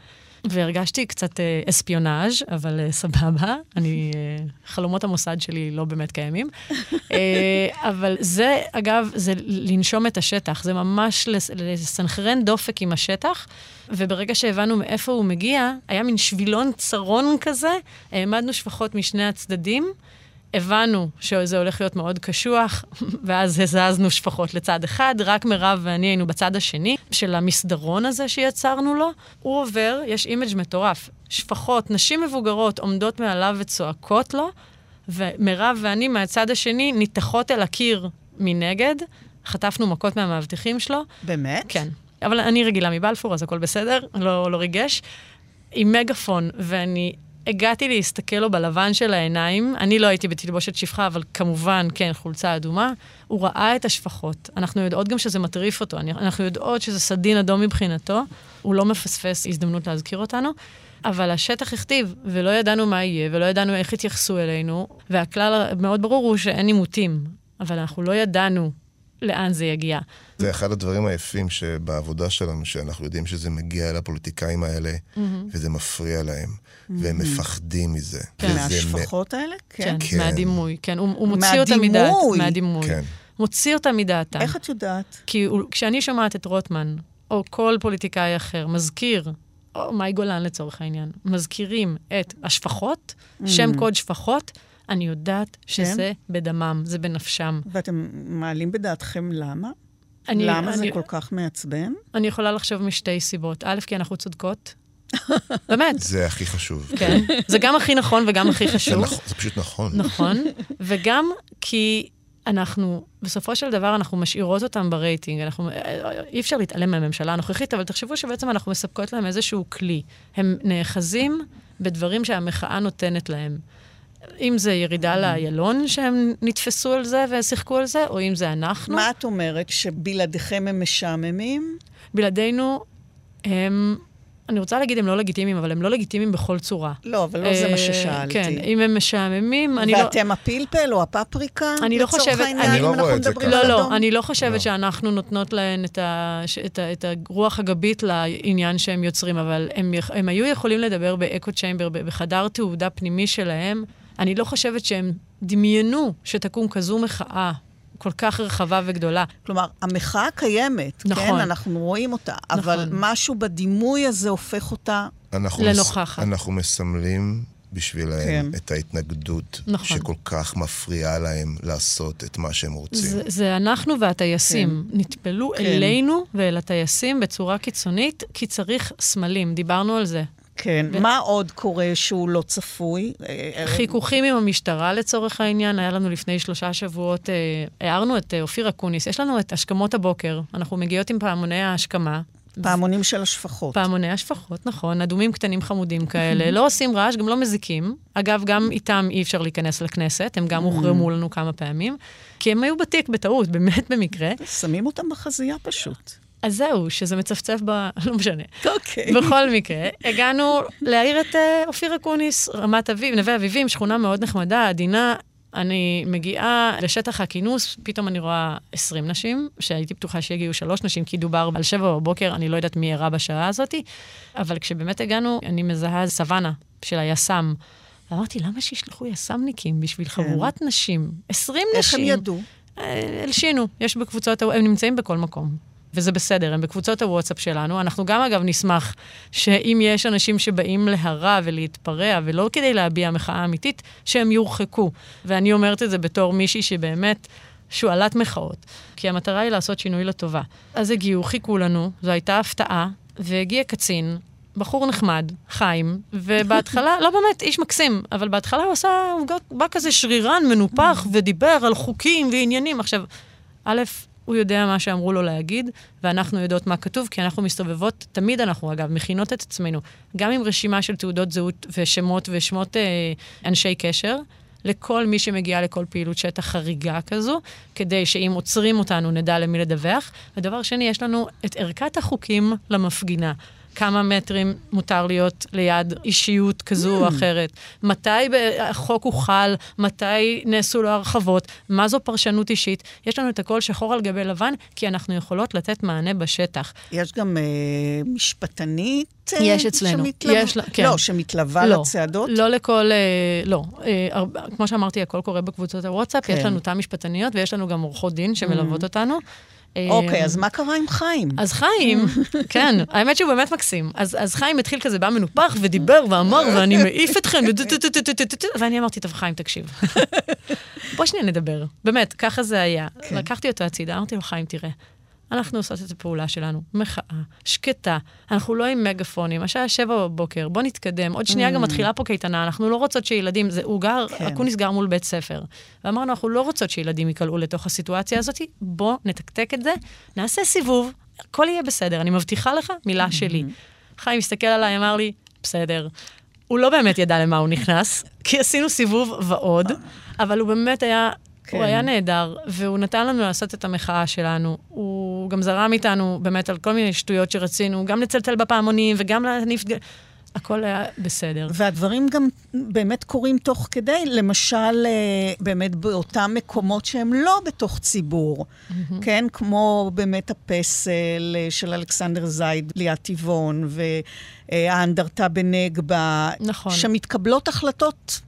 והרגשתי קצת אה, אספיונאז', אבל אה, סבבה. אני, אה, חלומות המוסד שלי לא באמת קיימים. אבל זה, אגב, זה לנשום את השטח. זה ממש לס- לסנכרן דופק עם השטח. וברגע שהבנו מאיפה הוא מגיע, היה מין שבילון צרון כזה, העמדנו שפחות משני הצדדים. הבנו שזה הולך להיות מאוד קשוח, ואז הזזנו שפחות לצד אחד, רק מירב ואני היינו בצד השני של המסדרון הזה שיצרנו לו. הוא עובר, יש אימג' מטורף. שפחות, נשים מבוגרות עומדות מעליו וצועקות לו, ומירב ואני מהצד השני ניתחות אל הקיר מנגד, חטפנו מכות מהמאבטחים שלו. באמת? כן. אבל אני רגילה מבלפור, אז הכל בסדר, לא, לא ריגש. עם מגפון, ואני הגעתי להסתכל לו בלבן של העיניים, אני לא הייתי בתלבושת שפחה, אבל כמובן, כן, חולצה אדומה, הוא ראה את השפחות. אנחנו יודעות גם שזה מטריף אותו, אנחנו יודעות שזה סדין אדום מבחינתו, הוא לא מפספס הזדמנות להזכיר אותנו. אבל השטח הכתיב, ולא ידענו מה יהיה, ולא ידענו איך יתייחסו אלינו, והכלל המאוד ברור הוא שאין עימותים, אבל אנחנו לא ידענו לאן זה יגיע. זה אחד הדברים היפים שבעבודה שלנו, שאנחנו יודעים שזה מגיע אל הפוליטיקאים האלה, וזה מפריע להם, והם מפחדים מזה. כן, מהשפחות האלה? כן, כן. מהדימוי, כן, הוא, הוא מוציא אותה מדעת, מהדימוי. כן. מוציא אותה מדעתה. איך את יודעת? כי הוא, כשאני שומעת את רוטמן, או כל פוליטיקאי אחר, מזכיר, או מאי גולן לצורך העניין, מזכירים את השפחות, שם קוד שפחות, אני יודעת שזה בדמם, זה בנפשם. ואתם מעלים בדעתכם למה? אני, למה זה אני, כל כך מעצבן? אני יכולה לחשוב משתי סיבות. א', כי אנחנו צודקות. באמת, זה הכי חשוב. כן. זה גם הכי נכון וגם הכי זה, חשוב. נכ... זה פשוט נכון. נכון, וגם כי אנחנו, בסופו של דבר, אנחנו משאירות אותם ברייטינג. אנחנו, אי אפשר להתעלם מהממשלה הנוכחית, אבל תחשבו שבעצם אנחנו מספקות להם איזשהו כלי. הם נאחזים בדברים שהמחאה נותנת להם. אם זה ירידה לאיילון, שהם נתפסו על זה ושיחקו על זה, או אם זה אנחנו. מה את אומרת, שבלעדיכם הם משעממים? בלעדינו, הם, אני רוצה להגיד הם לא לגיטימיים, אבל הם לא לגיטימיים בכל צורה. לא, אבל לא זה מה אה, ששאלתי. כן, אם הם משעממים, אני לא... ואתם הפלפל או הפפריקה? אני לא לצורך חושבת- העניין, אני לא אם אנחנו רואה את זה מדברים ככה. על לא, אדום? לא, אני לא חושבת לא. שאנחנו נותנות להן את, הרוח הגבית לעניין שהם יוצרים, אבל הם, היו יכולים לדבר באקו צ'יימבר, בחדר תעודה פנימי שלהם. אני לא חושבת שהם דמיינו שתקום כזו מחאה כל כך רחבה וגדולה. כלומר, המחאה קיימת, נכון. כן? אנחנו רואים אותה, אבל נכון. משהו בדימוי הזה הופך אותה... אנחנו לנוכחת. אנחנו מסמלים בשבילהם כן. את ההתנגדות נכון. שכל כך מפריעה להם לעשות את מה שהם רוצים. זה, זה אנחנו והטייסים. כן. נטפלו כן. כן. אלינו ואל הטייסים בצורה קיצונית, כי צריך סמלים, דיברנו על זה. כן. מה עוד קורה שהוא לא צפוי? אה, חיכוכים עם המשטרה לצורך העניין, היה לנו לפני שלושה שבועות, אה, הערנו את אה, אופיר אקוניס, יש לנו את השכמות הבוקר, אנחנו מגיעות עם פעמוני ההשכמה. פעמונים של השפחות. פעמוני השפחות, נכון, אדומים קטנים חמודים כאלה, לא עושים רעש, גם לא מזיקים. אגב, גם איתם אי אפשר להיכנס לכנסת, הם גם הוחרמו לנו כמה פעמים, כי הם היו בתיק בטעות, באמת במקרה. שמים אותם בחזייה פשוט. אז זהו, שזה מצפצף ב... לא משנה. אוקיי. בכל מקרה, הגענו להעיר את אה, אופיר אקוניס, רמת אביב, נווה אביבים, שכונה מאוד נחמדה, עדינה. אני מגיעה לשטח הכינוס, פתאום אני רואה 20 נשים, שהייתי בטוחה שיגיעו שלוש נשים, כי דובר על שבע בבוקר, אני לא יודעת מי ערה בשעה הזאת, אבל כשבאמת הגענו, אני מזהה סוואנה של היס"מ. ואמרתי, למה שישלחו יס"מניקים בשביל חבורת נשים? 20 כן. איך נשים. הם ידעו? אה, הלשינו, יש בקבוצות, הם נמצאים בכל מקום. וזה בסדר, הם בקבוצות הוואטסאפ שלנו. אנחנו גם, אגב, נשמח שאם יש אנשים שבאים להרע ולהתפרע, ולא כדי להביע מחאה אמיתית, שהם יורחקו. ואני אומרת את זה בתור מישהי שבאמת שועלת מחאות, כי המטרה היא לעשות שינוי לטובה. אז הגיעו, חיכו לנו, זו הייתה הפתעה, והגיע קצין, בחור נחמד, חיים, ובהתחלה, לא באמת, איש מקסים, אבל בהתחלה הוא עשה, הוא בא כזה שרירן, מנופח, ודיבר על חוקים ועניינים. עכשיו, א', הוא יודע מה שאמרו לו להגיד, ואנחנו יודעות מה כתוב, כי אנחנו מסתובבות, תמיד אנחנו, אגב, מכינות את עצמנו, גם עם רשימה של תעודות זהות ושמות ושמות אה, אנשי קשר, לכל מי שמגיע לכל פעילות שטח חריגה כזו, כדי שאם עוצרים אותנו נדע למי לדווח. ודבר שני, יש לנו את ערכת החוקים למפגינה. כמה מטרים מותר להיות ליד אישיות כזו או אחרת, מתי החוק הוחל, מתי נעשו לו הרחבות, מה זו פרשנות אישית. יש לנו את הכל שחור על גבי לבן, כי אנחנו יכולות לתת מענה בשטח. יש גם אה, משפטנית? אה, יש אצלנו. שמתלו- יש כן. לא, שמתלווה לא, לצעדות? לא לכל, אה, לא. אה, הרבה, כמו שאמרתי, הכל קורה בקבוצות הוואטסאפ, כן. יש לנו תא משפטניות ויש לנו גם עורכות דין שמלוות אותנו. אוקיי, אז מה קרה עם חיים? אז חיים, כן, האמת שהוא באמת מקסים. אז, אז חיים התחיל כזה, בא מנופח ודיבר ואמר, ואני מעיף אתכם, ואני אמרתי, טוב, חיים, תקשיב. בוא שנייה נדבר. באמת, ככה זה היה. כן. לקחתי אותו הצידה, אמרתי לו, חיים, תראה, אנחנו עושות את הפעולה שלנו, מחאה, שקטה, אנחנו לא עם מגפונים, השעה שבע בבוקר, בוא נתקדם. עוד שנייה גם מתחילה פה קייטנה, אנחנו לא רוצות שילדים, זה, הוא גר, כן. אקוניס גר מול בית ספר. ואמרנו, אנחנו לא רוצות שילדים ייקלעו לתוך הסיטואציה הזאת, בוא נתקתק את זה, נעשה סיבוב, הכל יהיה בסדר, אני מבטיחה לך, מילה שלי. חיים הסתכל עליי, אמר לי, בסדר. הוא לא באמת ידע למה הוא נכנס, כי עשינו סיבוב ועוד, אבל הוא באמת היה... כן. הוא היה נהדר, והוא נתן לנו לעשות את המחאה שלנו. הוא גם זרם איתנו באמת על כל מיני שטויות שרצינו, גם לצלצל בפעמונים וגם להניף... הכל היה בסדר. והדברים גם באמת קורים תוך כדי, למשל, אה, באמת באותם מקומות שהם לא בתוך ציבור, כן? כמו באמת הפסל אה, של אלכסנדר זייד ליד טבעון, והאנדרטה בנגבה, נכון. שמתקבלות החלטות.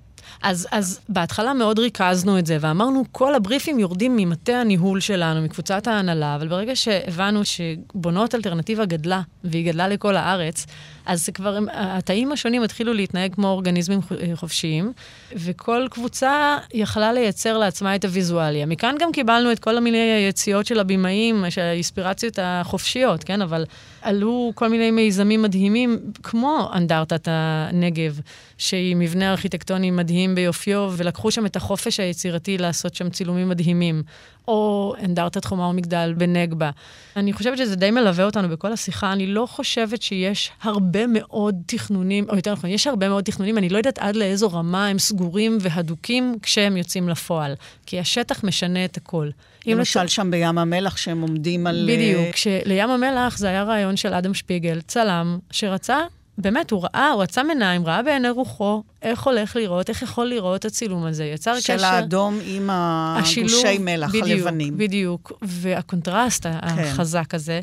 אז, אז בהתחלה מאוד ריכזנו את זה, ואמרנו, כל הבריפים יורדים ממטה הניהול שלנו, מקבוצת ההנהלה, אבל ברגע שהבנו שבונות אלטרנטיבה גדלה, והיא גדלה לכל הארץ, אז כבר, התאים השונים התחילו להתנהג כמו אורגניזמים חופשיים, וכל קבוצה יכלה לייצר לעצמה את הוויזואליה. מכאן גם קיבלנו את כל המיני היציאות של הבימאים, של האינספירציות החופשיות, כן? אבל עלו כל מיני מיזמים מדהימים, כמו אנדרטת הנגב, שהיא מבנה ארכיטקטוני מדהים ביופיו, ולקחו שם את החופש היצירתי לעשות שם צילומים מדהימים. או אנדרטת חומה ומגדל בנגבה. אני חושבת שזה די מלווה אותנו בכל השיחה. אני לא חושבת שיש הרבה מאוד תכנונים, או יותר נכון, יש הרבה מאוד תכנונים, אני לא יודעת עד לאיזו רמה הם סגורים והדוקים כשהם יוצאים לפועל. כי השטח משנה את הכל. אם למשל לצ- שם בים המלח, שהם עומדים על... אה, בדיוק. כשלים המלח זה היה רעיון של אדם שפיגל, צלם, שרצה, באמת, הוא ראה, הוא עצם עיניים, ראה בעיני רוחו איך הולך לראות, איך יכול לראות הצילום הזה. יצר קשר... של האדום עם הגושי מלח בדיוק, הלבנים. כן. בדיוק, והקונטרסט החזק הזה.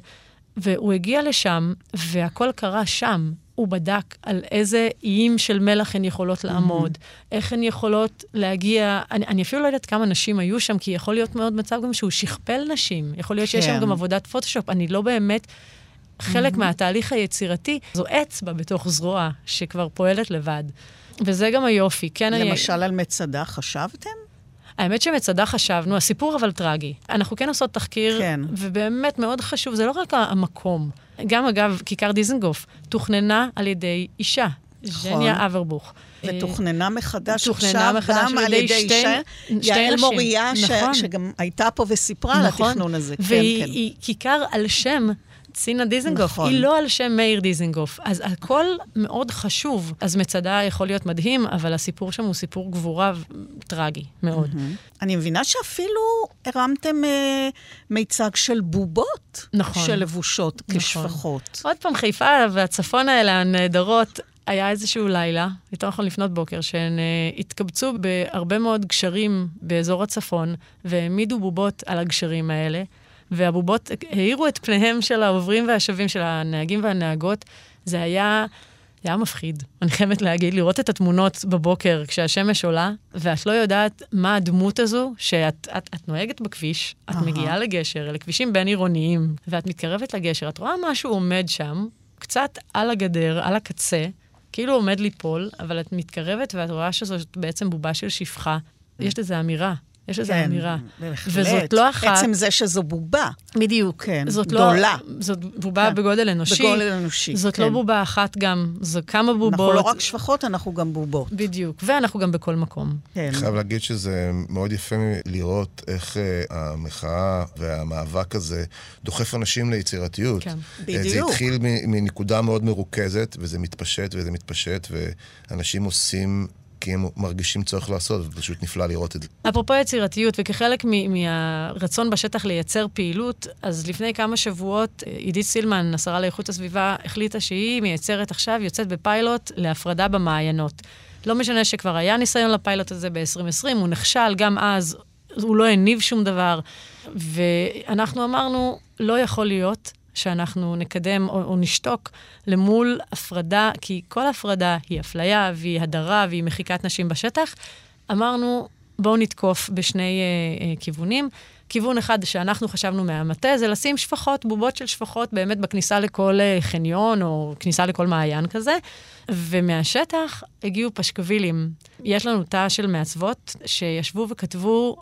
והוא הגיע לשם, והכל קרה שם. הוא בדק על איזה איים של מלח הן יכולות לעמוד, איך הן יכולות להגיע, אני, אני אפילו לא יודעת כמה נשים היו שם, כי יכול להיות מאוד מצב גם שהוא שכפל נשים. יכול להיות שיש שם כן. גם עבודת פוטושופ, אני לא באמת... חלק מהתהליך היצירתי זו אצבע בתוך זרוע שכבר פועלת לבד. וזה גם היופי. כן, אני... למשל על מצדה, חשבתם? האמת שמצדה חשבנו, הסיפור אבל טרגי. אנחנו כן עושות תחקיר, כן. ובאמת מאוד חשוב, זה לא רק המקום. גם, אגב, כיכר דיזנגוף תוכננה על ידי אישה, ז'ניה אברבוך. ותוכננה מחדש תוכננה עכשיו מחדש גם על ידי שתי- שתי יעל נשים. מוריה, ש- נכון. שגם הייתה פה וסיפרה על התכנון הזה. כן, והיא כן. היא כיכר על שם צינה דיזנגוף, נכון. היא לא על שם מאיר דיזנגוף. אז הכל מאוד חשוב. אז מצדה יכול להיות מדהים, אבל הסיפור שם הוא סיפור גבורה טרגי מאוד. אני מבינה שאפילו הרמתם אה, מיצג של בובות. נכון. שלבושות נכון. כשפחות. עוד פעם, חיפה והצפון האלה, הנהדרות, היה איזשהו לילה, יותר נכון לפנות בוקר, שהן uh, התקבצו בהרבה מאוד גשרים באזור הצפון, והעמידו בובות על הגשרים האלה, והבובות האירו את פניהם של העוברים והשבים, של הנהגים והנהגות. זה היה... זה היה מפחיד, אני חייבת להגיד, לראות את התמונות בבוקר כשהשמש עולה, ואת לא יודעת מה הדמות הזו, שאת את, את נוהגת בכביש, את אהה. מגיעה לגשר, אלה כבישים בין-עירוניים, ואת מתקרבת לגשר, את רואה משהו עומד שם, קצת על הגדר, על הקצה, כאילו עומד ליפול, אבל את מתקרבת ואת רואה שזאת בעצם בובה של שפחה. יש לזה אמירה, יש אמירה. כן, בהחלט. וזאת לא אחת... עצם זה שזו בובה. בדיוק. כן, זאת גדולה. לא... זאת בובה כן. בגודל אנושי. בגודל אנושי, זאת כן. לא בובה אחת גם, זו כמה בובות. אנחנו לא רק שפחות, אנחנו גם בובות. בדיוק, ואנחנו גם בכל מקום. כן. אני חייב להגיד שזה מאוד יפה לראות איך אה, המחאה והמאבק הזה דוחף אנשים ליצירתיות. כן. אה, זה בדיוק. התחיל מ- מנקודה מאוד מרוכזת, וזה מתפשט וזה מתפשט, ואנשים עושים כי הם מרגישים צורך לעשות, ופשוט נפלא לראות את זה. אפרופו יצירתיות, וכחלק מהרצון בשטח לייצר פעילות, אז לפני כמה שבועות אה, עידית סילמן, השרה לאיכות הסביבה, החליטה שהיא מייצרת עכשיו, יוצאת בפיילוט להפרדה במעיינות. לא משנה שכבר היה ניסיון לפיילוט הזה ב-2020, הוא נכשל, גם אז הוא לא הניב שום דבר. ואנחנו אמרנו, לא יכול להיות שאנחנו נקדם או, או נשתוק למול הפרדה, כי כל הפרדה היא אפליה והיא הדרה והיא מחיקת נשים בשטח. אמרנו, בואו נתקוף בשני אה, אה, כיוונים. כיוון אחד שאנחנו חשבנו מהמטה זה לשים שפחות, בובות של שפחות באמת בכניסה לכל אה, חניון או כניסה לכל מעיין כזה, ומהשטח הגיעו פשקווילים. יש לנו תא של מעצבות שישבו וכתבו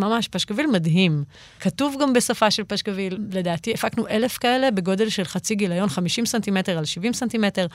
ממש פשקוויל מדהים. כתוב גם בשפה של פשקוויל, לדעתי הפקנו אלף כאלה בגודל של חצי גיליון, 50 סנטימטר על 70 סנטימטר,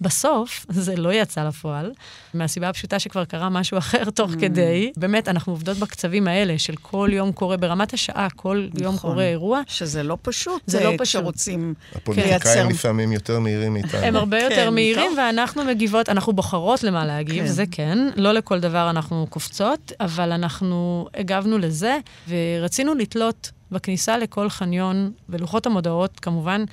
בסוף, זה לא יצא לפועל, מהסיבה הפשוטה שכבר קרה משהו אחר תוך Mm. כדי. באמת, אנחנו עובדות בקצבים האלה של כל יום קורה, ברמת השעה, כל יום נכון. קורה אירוע. שזה לא פשוט. זה לא אה, פשוט. כשרוצים הפוליטיקאים לייצר... לפעמים יותר מהירים מאיתנו. הם הרבה יותר כן, מהירים, טוב. ואנחנו מגיבות, אנחנו בוחרות למה להגיב, כן. זה כן. לא לכל דבר אנחנו קופצות, אבל אנחנו הגבנו לזה, ורצינו לתלות בכניסה לכל חניון, בלוחות המודעות, כמובן,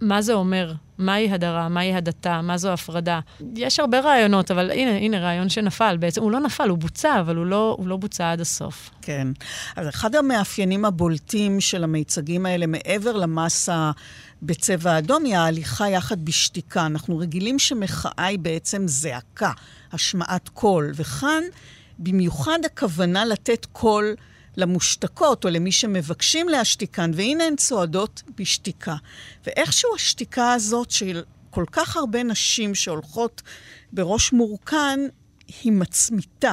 מה זה אומר, מהי הדרה, מהי הדתה, מה זו הפרדה. יש הרבה רעיונות, אבל הנה, הנה רעיון שנפל. בעצם הוא לא נפל, הוא בוצע, אבל הוא לא, הוא לא בוצע עד הסוף. כן. אז אחד המאפיינים הבולטים של המיצגים האלה, מעבר למסה בצבע אדום, היא ההליכה יחד בשתיקה. אנחנו רגילים שמחאה היא בעצם זעקה, השמעת קול, וכאן במיוחד הכוונה לתת קול למושתקות או למי שמבקשים להשתיקן, והנה הן צועדות בשתיקה. ואיכשהו השתיקה הזאת של כל כך הרבה נשים שהולכות בראש מורכן, היא מצמיתה.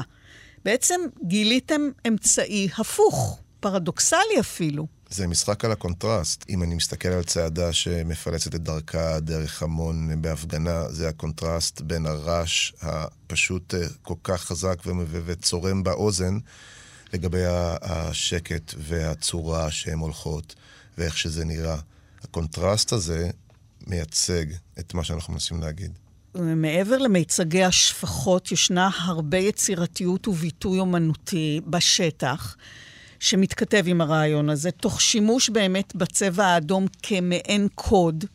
בעצם גיליתם אמצעי הפוך, פרדוקסלי אפילו. זה משחק על הקונטרסט. אם אני מסתכל על צעדה שמפלסת את דרכה דרך המון בהפגנה, זה הקונטרסט בין הרעש הפשוט אה, כל כך חזק וצורם באוזן, לגבי השקט והצורה שהן הולכות ואיך שזה נראה. הקונטרסט הזה מייצג את מה שאנחנו מנסים להגיד. מעבר למיצגי השפחות, ישנה הרבה יצירתיות וביטוי אומנותי בשטח, שמתכתב עם הרעיון הזה, תוך שימוש באמת בצבע האדום כמעין קוד.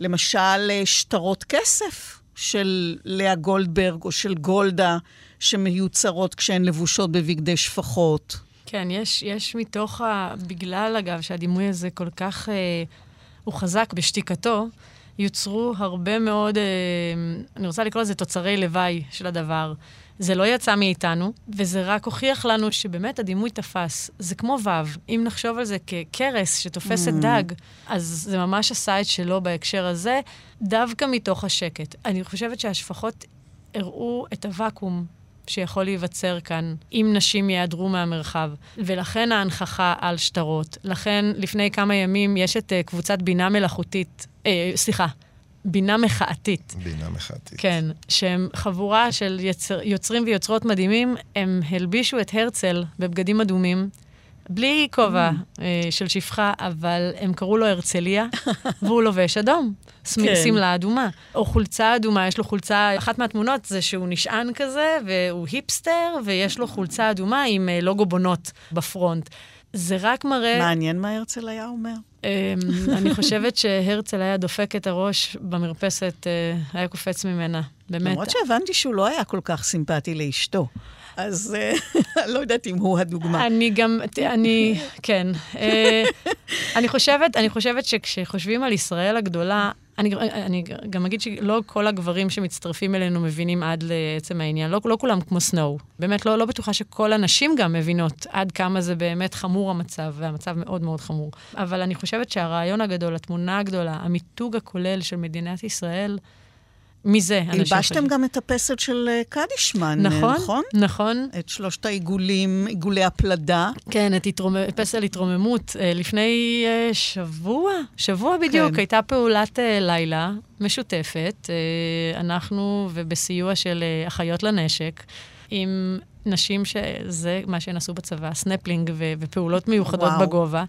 למשל, אה, שטרות כסף של לאה גולדברג או של גולדה, שמיוצרות כשהן לבושות בבגדי שפחות. כן, יש, יש מתוך ה... בגלל, אגב, שהדימוי הזה כל כך... אה, הוא חזק בשתיקתו, יוצרו הרבה מאוד, אה, אני רוצה לקרוא לזה תוצרי לוואי של הדבר. זה לא יצא מאיתנו, וזה רק הוכיח לנו שבאמת הדימוי תפס. זה כמו וו. אם נחשוב על זה כקרס שתופס את דג, אז זה ממש עשה את שלו בהקשר הזה, דווקא מתוך השקט. אני חושבת שהשפחות הראו את הוואקום שיכול להיווצר כאן אם נשים ייעדרו מהמרחב. ולכן ההנכחה על שטרות. לכן לפני כמה ימים יש את uh, קבוצת בינה מלאכותית, אה, סליחה, בינה מחאתית. בינה מחאתית. כן, שהם חבורה של יצר, יוצרים ויוצרות מדהימים, הם הלבישו את הרצל בבגדים אדומים, בלי כובע Mm. אה, של שפחה, אבל הם קראו לו הרצליה, והוא לובש אדום. כן. שמלה אדומה. או חולצה אדומה, יש לו חולצה, אחת מהתמונות זה שהוא נשען כזה, והוא היפסטר, ויש לו חולצה אדומה עם אה, לוגו בונות בפרונט. זה רק מראה... מעניין מה הרצל היה אומר. אמ, אני חושבת שהרצל היה דופק את הראש במרפסת, אה, היה קופץ ממנה. באמת. למרות שהבנתי שהוא לא היה כל כך סימפטי לאשתו. אז אה, לא יודעת אם הוא הדוגמה. אני גם, אני, כן. אה, אני חושבת, אני חושבת שכשחושבים על ישראל הגדולה, אני, אני גם אגיד שלא כל הגברים שמצטרפים אלינו מבינים עד לעצם העניין. לא, לא כולם כמו סנואו. באמת, לא, לא בטוחה שכל הנשים גם מבינות עד כמה זה באמת חמור המצב, והמצב מאוד מאוד חמור. אבל אני חושבת שהרעיון הגדול, התמונה הגדולה, המיתוג הכולל של מדינת ישראל, מזה הלבשתם. גם את הפסל של אה, קדישמן, נכון, נכון? נכון. את שלושת העיגולים, עיגולי הפלדה. כן, את התרומ... פסל התרוממות. אה, לפני אה, שבוע, שבוע בדיוק, כן. הייתה פעולת לילה משותפת, אנחנו ובסיוע של אחיות לנשק, עם נשים שזה מה שהן עשו בצבא, סנפלינג ו- ופעולות מיוחדות וואו. בגובה,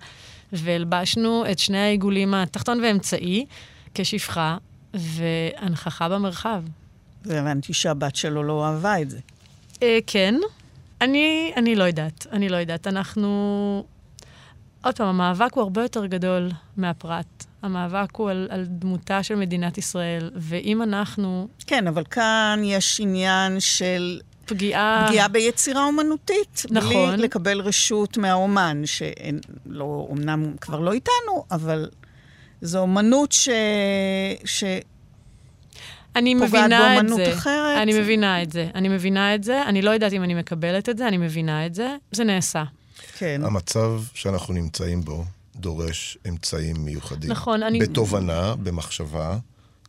והלבשנו את שני העיגולים, התחתון והאמצעי, כשפחה, והנכחה במרחב. והבנתי שהבת שלו לא אהבה את זה. אה, כן. אני, אני לא יודעת, אני לא יודעת. אנחנו... עוד פעם, המאבק הוא הרבה יותר גדול מהפרט. המאבק הוא על, על דמותה של מדינת ישראל, ואם אנחנו כן, אבל כאן יש עניין של פגיעה... פגיעה ביצירה אומנותית. נכון. בלי לקבל רשות מהאומן, שלא, אמנם כבר לא איתנו, אבל זו אומנות ש... ש... אני מבינה את זה. אחרת. אני מבינה את זה. אני מבינה את זה. אני לא יודעת אם אני מקבלת את זה, אני מבינה את זה. זה נעשה. כן. המצב שאנחנו נמצאים בו דורש אמצעים מיוחדים. נכון, אני- בתובנה, במחשבה,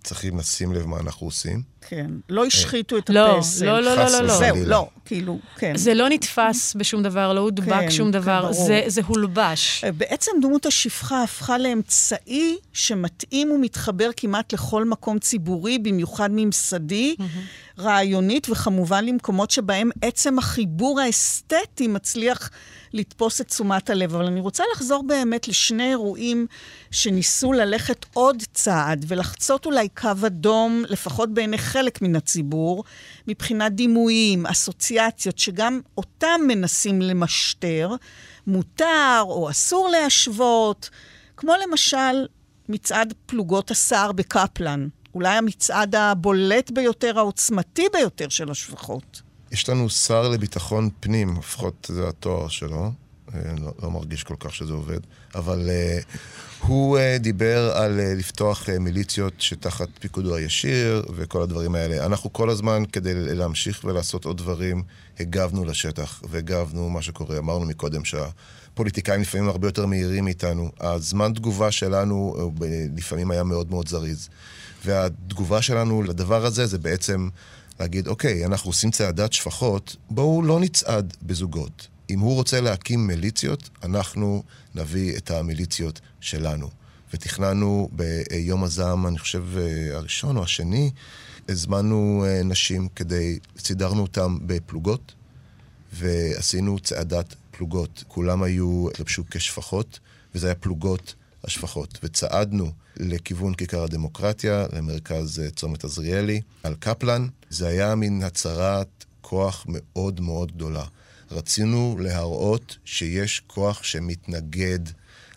צריכים לשים לב מה אנחנו עושים. כן. לא השחיתו את לא, הפסל. לא, לא, לא, לא, לא. זהו. לא, כאילו, כן. זה לא נתפס בשום דבר, לא הודבק כן, שום כן, דבר, ברור. זה, זה הולבש. בעצם דמות השפחה הפכה לאמצעי שמתאים ומתחבר כמעט לכל מקום ציבורי, במיוחד ממסדי, רעיונית, וכמובן למקומות שבהם עצם החיבור האסתטי מצליח לתפוס את תשומת הלב. אבל אני רוצה לחזור באמת לשני אירועים שניסו ללכת עוד צעד ולחצות אולי קו אדום, לפחות בעיני חלק מן הציבור, מבחינת דימויים, אסוציאציות, שגם אותם מנסים למשטר. מותר או אסור להשוות, כמו למשל מצעד פלוגות הסער בקפלן, אולי המצעד הבולט ביותר, העוצמתי ביותר של השפחות. יש לנו שר לביטחון פנים, לפחות זה התואר שלו. אה, לא, לא מרגיש כל כך שזה עובד, אבל uh, הוא uh, דיבר על uh, לפתוח uh, מיליציות שתחת פיקודו הישיר וכל הדברים האלה. אנחנו כל הזמן, כדי להמשיך ולעשות עוד דברים, הגבנו לשטח והגבנו מה שקורה. אמרנו מקודם שהפוליטיקאים לפעמים הרבה יותר מהירים מאיתנו. הזמן תגובה שלנו לפעמים היה מאוד מאוד זריז. והתגובה שלנו לדבר הזה זה בעצם להגיד, אוקיי, אנחנו עושים צעדת שפחות, בואו לא נצעד בזוגות. אם הוא רוצה להקים מיליציות, אנחנו נביא את המיליציות שלנו. ותכננו ביום הזעם, אני חושב, הראשון או השני, הזמנו אה, נשים כדי, סידרנו אותם בפלוגות, ועשינו צעדת פלוגות. כולם היו, התלבשו כשפחות, וזה היה פלוגות השפחות. וצעדנו לכיוון כיכר הדמוקרטיה, למרכז אה, צומת עזריאלי, על קפלן. זה היה מין הצהרת כוח מאוד מאוד גדולה. רצינו להראות שיש כוח שמתנגד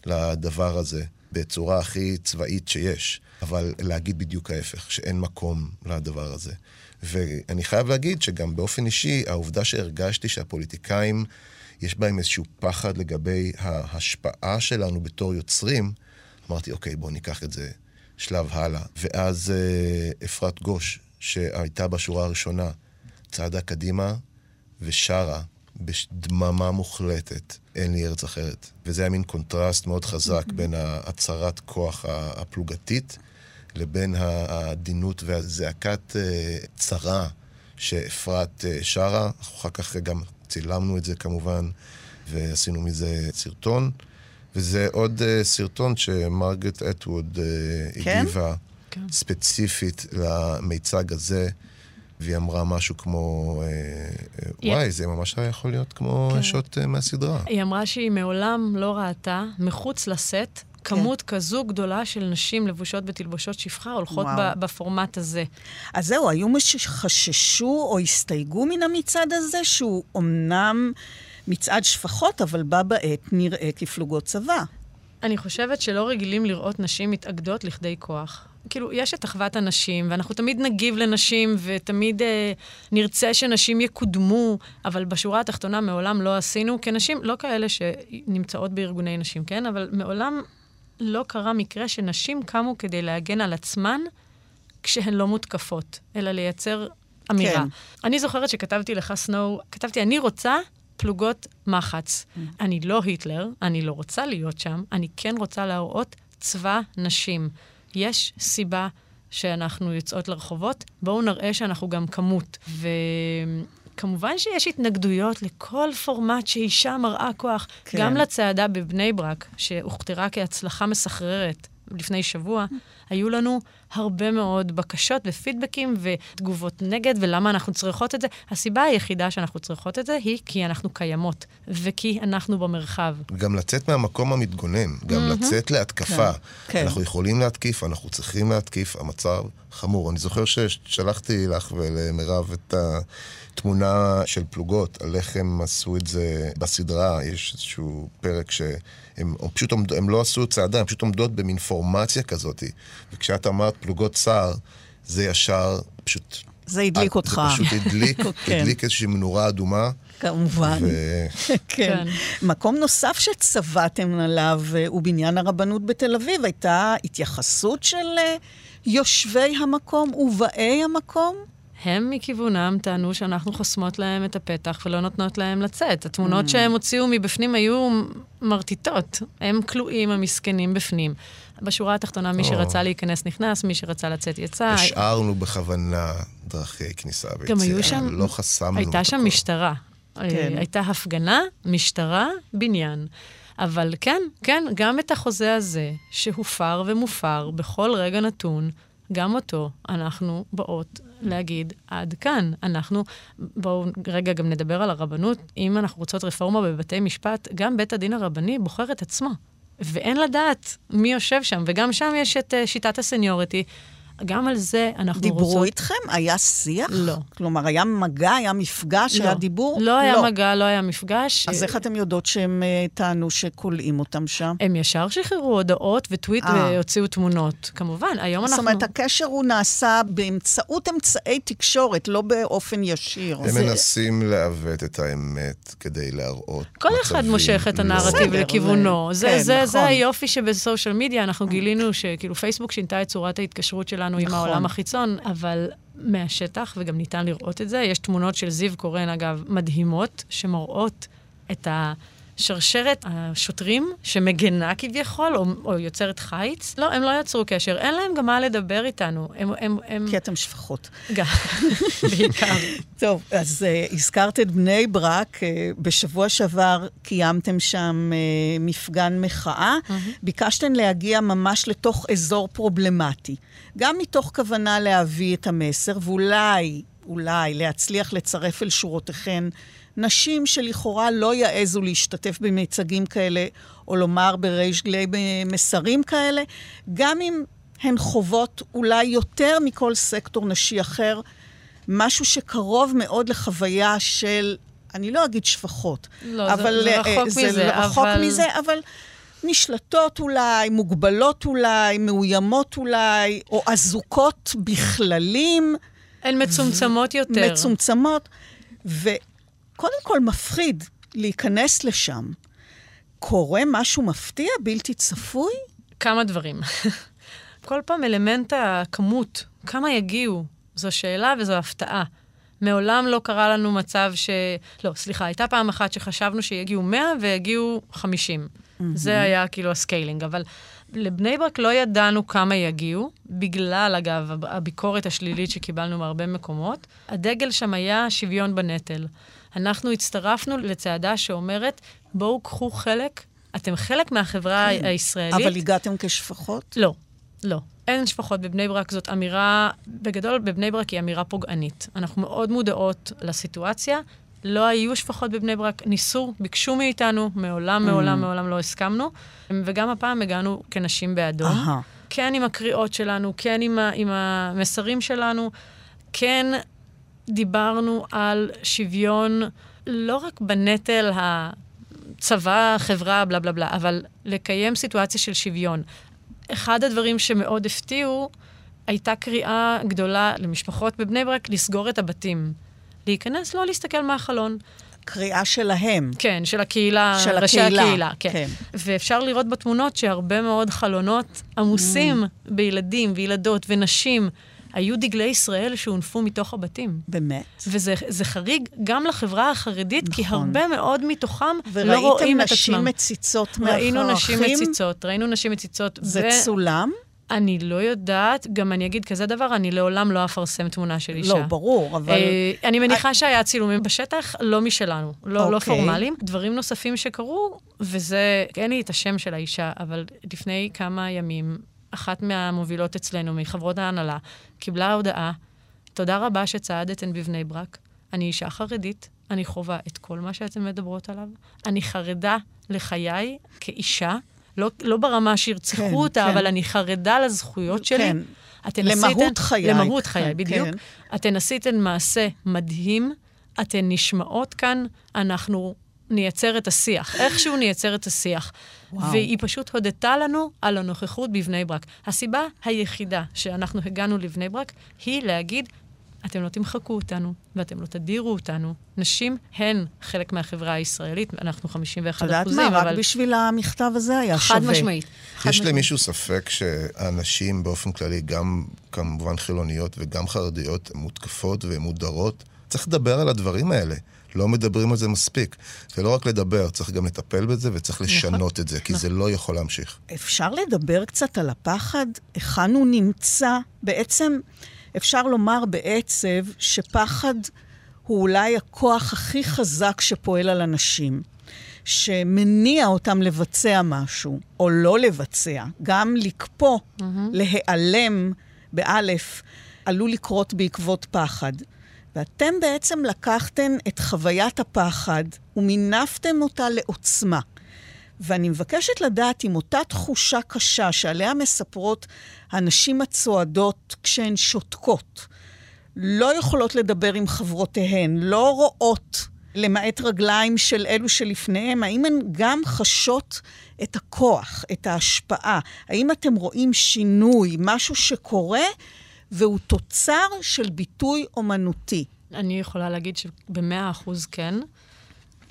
לדבר הזה בצורה הכי צבאית שיש, אבל להגיד בדיוק ההפך, שאין מקום לדבר הזה. ואני חייב להגיד שגם באופן אישי, העובדה שהרגשתי שהפוליטיקאים, יש בהם איזשהו פחד לגבי ההשפעה שלנו בתור יוצרים, אמרתי, אוקיי, בואו ניקח את זה שלב הלאה. ואז אה, אפרת גוש, שהייתה בשורה הראשונה, צעדה קדימה ושרה בדממה מוחלטת, אין לי ארץ אחרת. וזה היה מין קונטרסט מאוד חזק בין הצהרת כוח הפלוגתית לבין העדינות והזעקת אה, צרה שאפרת אה, שרה. אחר כך גם צילמנו את זה כמובן, ועשינו מזה סרטון. וזה עוד uh, סרטון שמרגרט אטווד uh, כן? הגיבה כן. ספציפית למיצג הזה, והיא אמרה משהו כמו, uh, uh, וואי, זה ממש היה יכול להיות כמו כן. שוט uh, מהסדרה. היא אמרה שהיא מעולם לא ראתה, מחוץ לסט, כמות כזו גדולה של נשים לבושות בתלבושות שפחה הולכות. ב- בפורמט הזה. אז זהו, היו מי שחששו או הסתייגו מן המצעד הזה, שהוא אמנם מצעד שפחות, אבל בה בעת נראה כפלוגות צבא. אני חושבת שלא רגילים לראות נשים מתאגדות לכדי כוח. כאילו, יש את אחוות הנשים, ואנחנו תמיד נגיב לנשים, ותמיד אה, נרצה שנשים יקודמו, אבל בשורה התחתונה מעולם לא עשינו, כנשים, לא כאלה שנמצאות בארגוני נשים, כן? אבל מעולם לא קרה מקרה שנשים קמו כדי להגן על עצמן כשהן לא מותקפות, אלא לייצר אמירה. כן. אני זוכרת שכתבתי לך, סנואו, כתבתי, אני רוצה פלוגות מחץ. אני לא היטלר, אני לא רוצה להיות שם, אני כן רוצה להראות צבא נשים. יש סיבה שאנחנו יוצאות לרחובות, בואו נראה שאנחנו גם כמות. וכמובן שיש התנגדויות לכל פורמט שאישה מראה כוח. כן. גם לצעדה בבני ברק, שהוכתרה כהצלחה מסחררת לפני שבוע, היו לנו הרבה מאוד בקשות ופידבקים ותגובות נגד, ולמה אנחנו צריכות את זה. הסיבה היחידה שאנחנו צריכות את זה היא כי אנחנו קיימות, וכי אנחנו במרחב. גם לצאת מהמקום המתגונן, גם לצאת להתקפה. כן, כן. אנחנו יכולים להתקיף, אנחנו צריכים להתקיף, המצב חמור. אני זוכר ששלחתי לך ולמירב את התמונה של פלוגות, על איך הם עשו את זה בסדרה. יש איזשהו פרק שהם הם פשוט עומד, הם לא עשו צעדה, הם פשוט עומדות במין פורמציה כזאת. וכשאת אמרת פלוגות צער, זה ישר פשוט... זה הדליק אותך. זה פשוט הדליק, כן. הדליק איזושהי מנורה אדומה. כמובן. ו... כן. כן. מקום נוסף שצבעתם עליו אה, הוא בניין הרבנות בתל אביב. הייתה התייחסות של אה, יושבי המקום ובאי המקום? הם מכיוונם טענו שאנחנו חוסמות להם את הפתח ולא נותנות להם לצאת. התמונות שהם הוציאו מבפנים היו מרטיטות. הם כלואים, המסכנים, בפנים. בשורה התחתונה, מי. שרצה להיכנס נכנס, מי שרצה לצאת יצא. השארנו בכוונה דרכי כניסה ויציאה. גם היו שם... לא חסמנו הייתה שם הכל. משטרה. כן. כן. הייתה הפגנה, משטרה, בניין. אבל כן, כן, גם את החוזה הזה, שהופר ומופר בכל רגע נתון, גם אותו אנחנו באות להגיד עד כאן. אנחנו, בואו רגע גם נדבר על הרבנות. אם אנחנו רוצות רפורמה בבתי משפט, גם בית הדין הרבני בוחר את עצמו. ואין לדעת מי יושב שם, וגם שם יש את uh, שיטת הסניוריטי. גם על זה אנחנו דיברו רוצות... איתכם? היה שיח? לא. כלומר, היה מגע, היה מפגש, היה דיבור? לא היה מגע, לא היה מפגש. אז איך אתם יודעות שהם אה, טענו שכולאים אותם שם? הם ישר שחררו הודעות וטוויט אה. והוציאו תמונות. כמובן, היום זאת אנחנו... אומרת, הקשר הוא נעשה באמצעות אמצעי תקשורת, לא באופן ישיר. הם מנסים לעוות את האמת כדי להראות כל אחד מצבים מושך את לא- הנרטיב לכיוונו. זה- זה, כן, זה, זה נכון. היופי שבסושיאל מדיה, אנחנו גילינו שכאילו פייסבוק שינתה את צורת ההתקשרות שלנו עם נכון. העולם החיצון, אבל מהשטח, וגם ניתן לראות את זה, יש תמונות של זיו קורן, אגב, מדהימות, שמראות את השרשרת השוטרים שמגנה כביכול, או, או יוצרת חיץ. לא, הם לא יצרו קשר, אין להם גם מה לדבר איתנו. הם... הם, הם... כי אתם שפחות. גם, בעיקר. טוב, אז uh, הזכרת את בני ברק. Uh, בשבוע שעבר קיימתם שם uh, מפגן מחאה. ביקשתם להגיע ממש לתוך אזור פרובלמטי. גם מתוך כוונה להביא את המסר, ואולי, אולי, להצליח לצרף אל שורותיכן נשים שלכאורה לא יעזו להשתתף במיצגים כאלה, או לומר בריש גלי מסרים כאלה, גם אם הן חוות אולי יותר מכל סקטור נשי אחר, משהו שקרוב מאוד לחוויה של, אני לא אגיד שפחות, לא, זה- אבל זה אה, רחוק זה מזה, רחוק אבל- מזה, אבל נשלטות אולי, מוגבלות אולי, מאוימות אולי, או אזוקות בכללים. הן מצומצמות יותר. מצומצמות, וקודם כל מפחיד להיכנס לשם. קורה משהו מפתיע, בלתי צפוי? כמה דברים. כל פעם אלמנט הכמות, כמה יגיעו, זו שאלה וזו הפתעה. מעולם לא קרה לנו מצב ש... לא, סליחה, הייתה פעם אחת שחשבנו שיגיעו 100 ויגיעו 50. זה היה כאילו ה scaling, אבל לבני ברק לא ידענו כמה יגיעו, בגלל, אגב, הב- הביקורת השלילית שקיבלנו מהרבה מקומות. הדגל שם היה שוויון בנטל. אנחנו הצטרפנו לצעדה שאומרת, בואו קחו חלק, אתם חלק מהחברה הישראלית. אבל הגעתם כשפחות? לא, לא. אין שפחות בבני ברק, זאת אמירה, בגדול, בבני ברק היא אמירה פוגענית. אנחנו מאוד מודעות לסיטואציה. לא היו שפחות בבני ברק, ניסו, ביקשו מאיתנו, מעולם, מעולם, מעולם לא הסכמנו. וגם הפעם הגענו כנשים באדום. אהה. כן עם הקריאות שלנו, כן עם, ה, עם המסרים שלנו, כן דיברנו על שוויון לא רק בנטל הצבא, חברה, בלה בלה בלה, אבל לקיים סיטואציה של שוויון. אחד הדברים שמאוד הפתיעו, הייתה קריאה גדולה למשפחות בבני ברק לסגור את הבתים. להיכנס, לא להסתכל מהחלון. קריאה שלהם. כן, של הקהילה, של ראשי הקהילה, הקהילה, כן. כן. ואפשר לראות בתמונות שהרבה מאוד חלונות עמוסים Mm. בילדים וילדות ונשים. היו דגלי ישראל שהונפו מתוך הבתים. באמת. וזה זה חריג גם לחברה החרדית, כי נכון. הרבה מאוד מתוכם לא רואים וראיתם את נשים עצמם. מציצות מאחורי ראינו נשים? מציצות, ראינו נשים מציצות. זה ו- צולם? אני לא יודעת, גם אני אגיד כזה דבר, אני לעולם לא אפרסם תמונה של אישה. לא, ברור, אבל... אה, אני מניחה שהיה צילומים בשטח, לא משלנו, לא, לא אוקיי. פורמליים. דברים נוספים שקרו, וזה, אין לי את השם של האישה, אבל לפני כמה ימים, אחת מהמובילות אצלנו, מחברות ההנהלה, קיבלה הודעה, תודה רבה שצעדתן בבני ברק. אני אישה חרדית, אני חווה את כל מה שאתן מדברות עליו. אני חרדה לחיי כאישה, לא, לא ברמה שירצחו כן, אותה, כן. אבל אני חרדה לזכויות שלי. כן. אתן למהות עשיתן- חיי. למהות חיי, כן, בדיוק. כן. אתן עשיתן מעשה מדהים, אתן נשמעות כאן, אנחנו נייצר את השיח. איכשהו נייצר את השיח. וואו. והיא פשוט הודתה לנו על הנוכחות בבני ברק. הסיבה היחידה שאנחנו הגענו לבני ברק היא להגיד, אתם לא תמחקו אותנו, ואתם לא תדירו אותנו. נשים הן חלק מהחברה הישראלית, אנחנו 51 את יודעת אחוזים, מה, רק אבל... בשביל המכתב הזה היה שווה. חד משמעית. חד יש משמעית. למישהו ספק שהנשים באופן כללי, גם כמובן חילוניות וגם חרדיות, מותקפות ומודרות? צריך לדבר על הדברים האלה. לא מדברים על זה מספיק. ולא רק לדבר, צריך גם לטפל בזה וצריך לשנות את זה, כי זה לא יכול להמשיך. אפשר לדבר קצת על הפחד? היכן הוא נמצא? בעצם, אפשר לומר בעצב שפחד הוא אולי הכוח הכי חזק שפועל על אנשים, שמניע אותם לבצע משהו, או לא לבצע, גם לקפוא, mm-hmm. להיעלם, באלף, עלול לקרות בעקבות פחד. ואתם בעצם לקחתם את חוויית הפחד ומינפתם אותה לעוצמה. ואני מבקשת לדעת אם אותה תחושה קשה שעליה מספרות הנשים הצועדות כשהן שותקות, לא יכולות לדבר עם חברותיהן, לא רואות, למעט רגליים של אלו שלפניהם, האם הן גם חשות את הכוח, את ההשפעה? האם אתם רואים שינוי, משהו שקורה והוא תוצר של ביטוי אומנותי? אני יכולה להגיד שבמאה אחוז כן.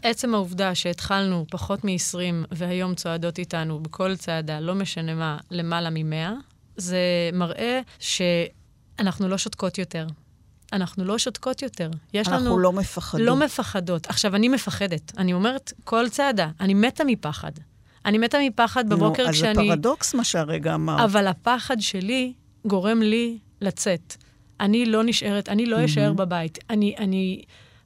עצם העובדה שהתחלנו פחות מ-20 והיום צועדות איתנו בכל צעדה, לא משנה מה, למעלה מ-100, זה מראה שאנחנו לא שותקות יותר. אנחנו לא שותקות יותר. יש אנחנו לנו... לא מפחדות. לא מפחדות. עכשיו, אני מפחדת. אני אומרת, כל צעדה, אני מתה מפחד. אני מתה מפחד בבוקר נו, כשאני... אז זה פרדוקס מה שהרגע אמרת. אבל הפחד שלי גורם לי לצאת. אני לא נשארת, אני לא אשאר בבית. אני, אני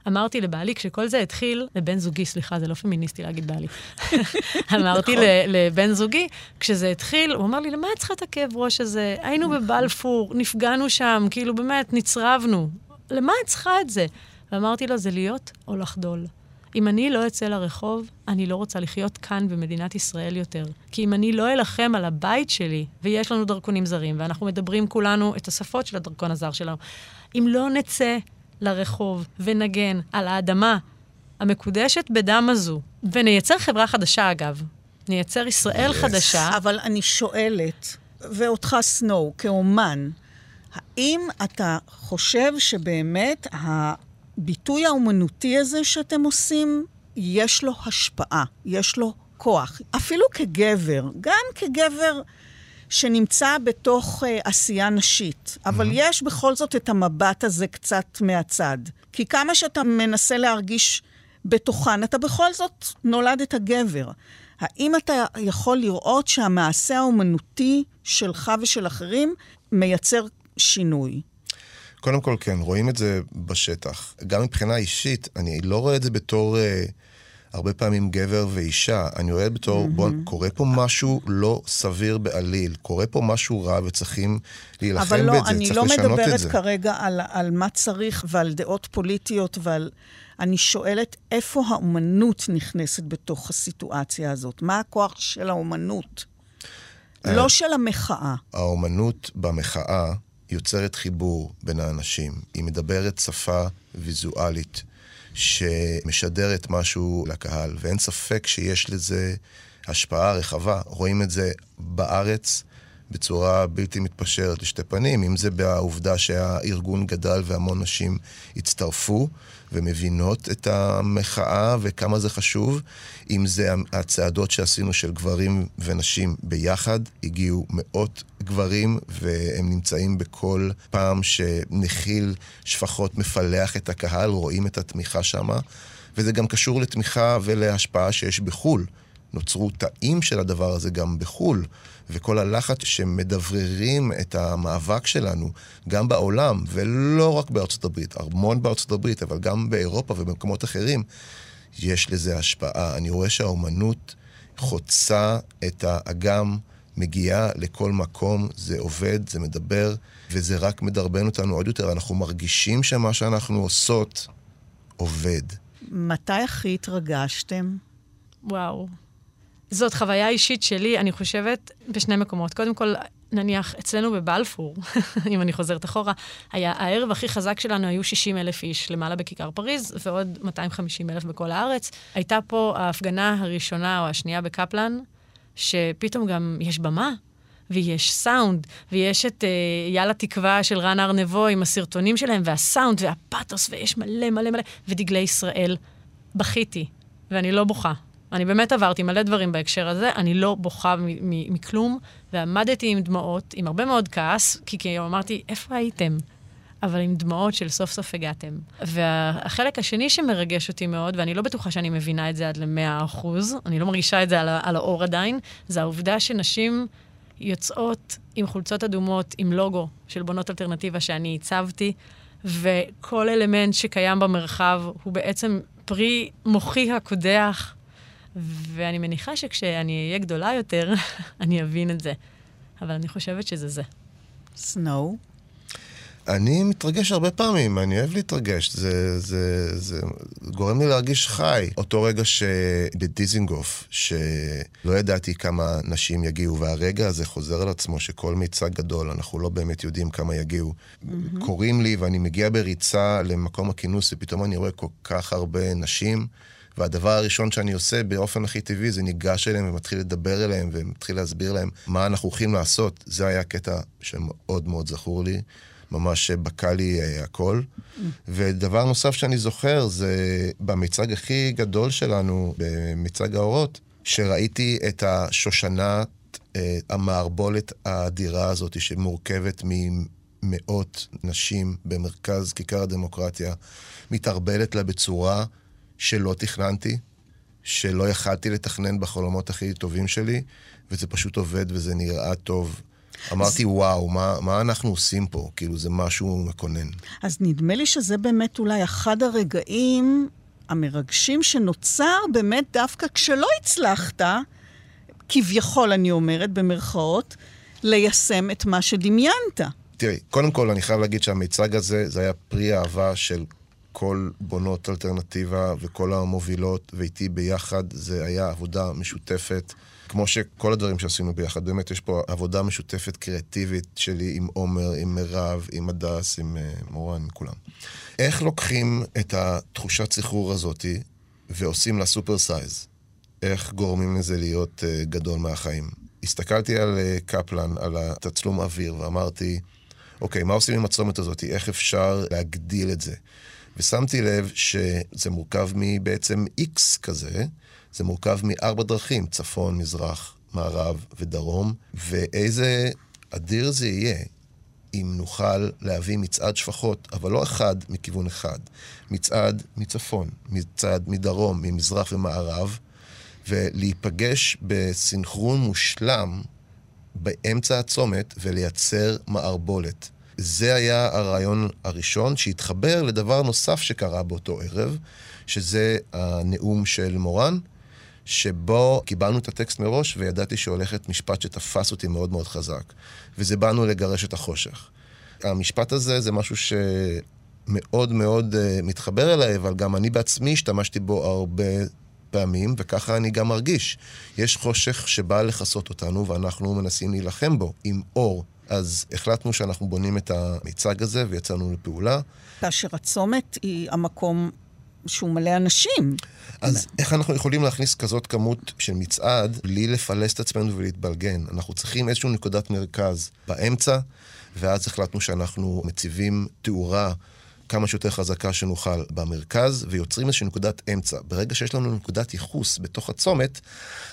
אמרתי לבעלי, כשכל זה התחיל, לבן זוגי, סליחה, זה לא פמיניסטי להגיד בעלי. אמרתי נכון. לבן זוגי, כשזה התחיל, הוא אמר לי, למה את צריכה את הכאב ראש הזה? היינו נכון. בבלפור, נפגענו שם, כאילו באמת, נצרבנו. למה את צריכה את זה? ואמרתי לו, זה להיות או לחדול. אם אני לא אצא לרחוב, אני לא רוצה לחיות כאן במדינת ישראל יותר. כי אם אני לא אלחם על הבית שלי, ויש לנו דרכונים זרים, ואנחנו מדברים כולנו את השפות של הדרכון הזר שלנו, אם לא נצא לרחוב ונגן על האדמה המקודשת בדם הזו, ונייצר חברה חדשה, אגב, נייצר ישראל Yes. חדשה, אבל אני שואלת, ואותך סנואו, כאומן, האם אתה חושב שבאמת הביטוי האומנותי הזה שאתם עושים, יש לו השפעה, יש לו כוח? אפילו כגבר, גם כגבר שנמצא בתוך uh, עשייה נשית, אבל יש בכל זאת את המבט הזה קצת מהצד. כי כמה שאתה מנסה להרגיש בתוכן, אתה בכל זאת נולדת גבר. האם אתה יכול לראות שהמעשה האומנותי שלך ושל אחרים מייצר שינוי? קודם כל, כן, רואים את זה בשטח. גם מבחינה אישית, אני לא רואה את זה בתור אה, הרבה פעמים גבר ואישה. אני רואה בתור, בוא, קורה פה משהו לא סביר בעליל. קורה פה משהו רע וצריכים להילחם אבל לא, בזה, אני צריך לא לשנות את מדברת זה. כרגע על, על מה צריך ועל דעות פוליטיות ועל... אני שואלת איפה האומנות נכנסת בתוך הסיטואציה הזאת. מה הכוח של האומנות? אה. לא של המחאה. האומנות במחאה יוצרת חיבור בין האנשים. היא מדברת שפה ויזואלית שמשדרת משהו לקהל, ואין ספק שיש לזה השפעה רחבה. רואים את זה בארץ בצורה בלתי מתפשרת לשתי פנים, אם זה בעובדה שהארגון גדל והמון נשים הצטרפו ומבינות את המחאה וכמה זה חשוב, אם זה הצעדות שעשינו של גברים ונשים ביחד, הגיעו מאות גברים והם נמצאים בכל פעם שנחיל שפחות מפלח את הקהל, רואים את התמיכה שמה, וזה גם קשור לתמיכה ולהשפעה שיש בחו"ל. נוצרו תאים של הדבר הזה גם בחו"ל, וכל הלחץ שמדבררים את המאבק שלנו, גם בעולם, ולא רק בארצות הברית, המון בארצות הברית, אבל גם באירופה ובמקומות אחרים, יש לזה השפעה. אני רואה שהאומנות חוצה את האגם, מגיעה לכל מקום, זה עובד, זה מדבר, וזה רק מדרבן אותנו עוד יותר. אנחנו מרגישים שמה שאנחנו עושות עובד. מתי הכי התרגשתם? וואו. זאת חוויה אישית שלי, אני חושבת, בשני מקומות. קודם כל, נניח, אצלנו בבלפור, אם אני חוזרת אחורה, היה, הערב הכי חזק שלנו היו 60 אלף איש למעלה בכיכר פריז, ועוד 250 אלף בכל הארץ. הייתה פה ההפגנה הראשונה או השנייה בקפלן, שפתאום גם יש במה, ויש סאונד, ויש את uh, יאללה תקווה של רן ארנבו עם הסרטונים שלהם, והסאונד, והפאתוס, ויש מלא מלא מלא, ודגלי ישראל. בכיתי, ואני לא בוכה. אני באמת עברתי מלא דברים בהקשר הזה, אני לא בוכה מכלום, ועמדתי עם דמעות, עם הרבה מאוד כעס, כי כאילו אמרתי, איפה הייתם? אבל עם דמעות של סוף סוף הגעתם. והחלק השני שמרגש אותי מאוד, ואני לא בטוחה שאני מבינה את זה עד למאה אחוז, אני לא מרגישה את זה על, על האור עדיין, זה העובדה שנשים יוצאות עם חולצות אדומות, עם לוגו של בונות אלטרנטיבה שאני הצבתי, וכל אלמנט שקיים במרחב הוא בעצם פרי מוחי הקודח, ואני מניחה שכשאני אהיה גדולה יותר, אני אבין את זה. אבל אני חושבת שזה זה. סנואו. אני מתרגש הרבה פעמים, אני אוהב להתרגש, זה, זה, זה גורם לי להרגיש חי. אותו רגע שבדיזינגוף, שלא ידעתי כמה נשים יגיעו, והרגע הזה חוזר על עצמו, שכל מיצג גדול, אנחנו לא באמת יודעים כמה יגיעו. Mm-hmm. קוראים לי ואני מגיע בריצה למקום הכינוס, ופתאום אני רואה כל כך הרבה נשים. והדבר הראשון שאני עושה באופן הכי טבעי זה ניגש אליהם ומתחיל לדבר אליהם ומתחיל להסביר להם מה אנחנו הולכים לעשות. זה היה קטע שמאוד מאוד זכור לי. ממש בקע לי uh, הכל. ודבר נוסף שאני זוכר זה במיצג הכי גדול שלנו, במיצג האורות, שראיתי את השושנת, uh, המערבולת האדירה הזאת שמורכבת ממאות נשים במרכז כיכר הדמוקרטיה, מתערבלת לה בצורה שלא תכננתי, שלא יכלתי לתכנן בחלומות הכי טובים שלי, וזה פשוט עובד וזה נראה טוב. אמרתי, וואו, מה, מה אנחנו עושים פה? כאילו, זה משהו מקונן. אז נדמה לי שזה באמת אולי אחד הרגעים המרגשים שנוצר באמת דווקא כשלא הצלחת, כביכול, אני אומרת, במרכאות, ליישם את מה שדמיינת. תראי, קודם כל, אני חייב להגיד שהמיצג הזה, זה היה פרי אהבה של כל בונות אלטרנטיבה וכל המובילות, ואיתי ביחד, זה היה עבודה משותפת. כמו שכל הדברים שעשינו ביחד, באמת יש פה עבודה משותפת קריאטיבית שלי עם עומר, עם מירב, עם הדס, עם אה, מורן, עם כולם. איך לוקחים את התחושת סחרור הזאתי ועושים לה super size? איך גורמים לזה להיות אה, גדול מהחיים? הסתכלתי על uh, קפלן, על התצלום אוויר, ואמרתי, אוקיי, מה עושים עם הצומת הזאת? איך אפשר להגדיל את זה? ושמתי לב שזה מורכב מבעצם איקס כזה, זה מורכב מארבע דרכים, צפון, מזרח, מערב ודרום, ואיזה אדיר זה יהיה אם נוכל להביא מצעד שפחות, אבל לא אחד מכיוון אחד, מצעד מצפון, מצעד מדרום, ממזרח ומערב, ולהיפגש בסנכרון מושלם באמצע הצומת ולייצר מערבולת. זה היה הרעיון הראשון שהתחבר לדבר נוסף שקרה באותו ערב, שזה הנאום של מורן, שבו קיבלנו את הטקסט מראש וידעתי שהולכת משפט שתפס אותי מאוד מאוד חזק. וזה באנו לגרש את החושך. המשפט הזה זה משהו שמאוד מאוד uh, מתחבר אליי, אבל גם אני בעצמי השתמשתי בו הרבה פעמים, וככה אני גם מרגיש. יש חושך שבא לכסות אותנו ואנחנו מנסים להילחם בו עם אור. אז החלטנו שאנחנו בונים את המיצג הזה ויצאנו לפעולה. כאשר הצומת היא המקום שהוא מלא אנשים. אז איך אנחנו יכולים להכניס כזאת כמות של מצעד בלי לפלס את עצמנו ולהתבלגן? אנחנו צריכים איזושהי נקודת מרכז באמצע, ואז החלטנו שאנחנו מציבים תאורה כמה שיותר חזקה שנוכל במרכז, ויוצרים איזושהי נקודת אמצע. ברגע שיש לנו נקודת ייחוס בתוך הצומת,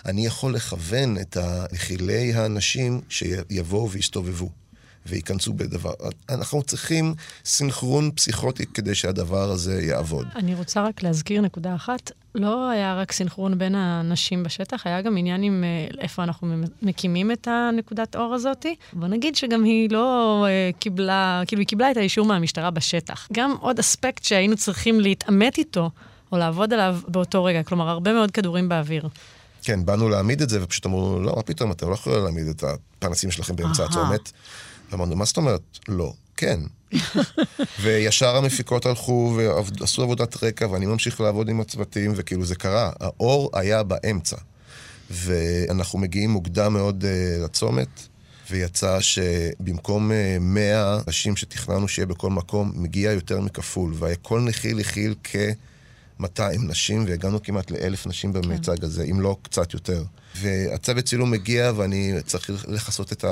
אני יכול לכוון את נחילי האנשים שיבואו ויסתובבו. וייכנסו בדבר. אנחנו צריכים סינכרון פסיכוטי כדי שהדבר הזה יעבוד. אני רוצה רק להזכיר נקודה אחת. לא היה רק סינכרון בין האנשים בשטח, היה גם עניין עם אה, איפה אנחנו מקימים את הנקודת אור הזאת. בוא נגיד שגם היא לא אה, קיבלה, כאילו היא קיבלה את האישור מהמשטרה בשטח. גם עוד אספקט שהיינו צריכים להתעמת איתו, או לעבוד עליו באותו רגע, כלומר, הרבה מאוד כדורים באוויר. כן, באנו להעמיד את זה, ופשוט אמרו, לא, מה פתאום, אתם לא יכולים להעמיד את הפנסים שלכם באמצע הצומת. ואמרנו, מה זאת אומרת? לא. כן. וישר המפיקות הלכו ועשו עבודת רקע, ואני ממשיך לעבוד עם הצוותים, וכאילו זה קרה. האור היה באמצע. ואנחנו מגיעים מוקדם מאוד uh, לצומת, ויצא שבמקום uh, 100 אנשים שתכננו שיהיה בכל מקום, מגיע יותר מכפול, וכל נחיל הכיל 200 נשים, והגענו כמעט לאלף נשים במיצג הזה, אם לא קצת יותר. והצוות צילום מגיע, ואני צריך לכסות את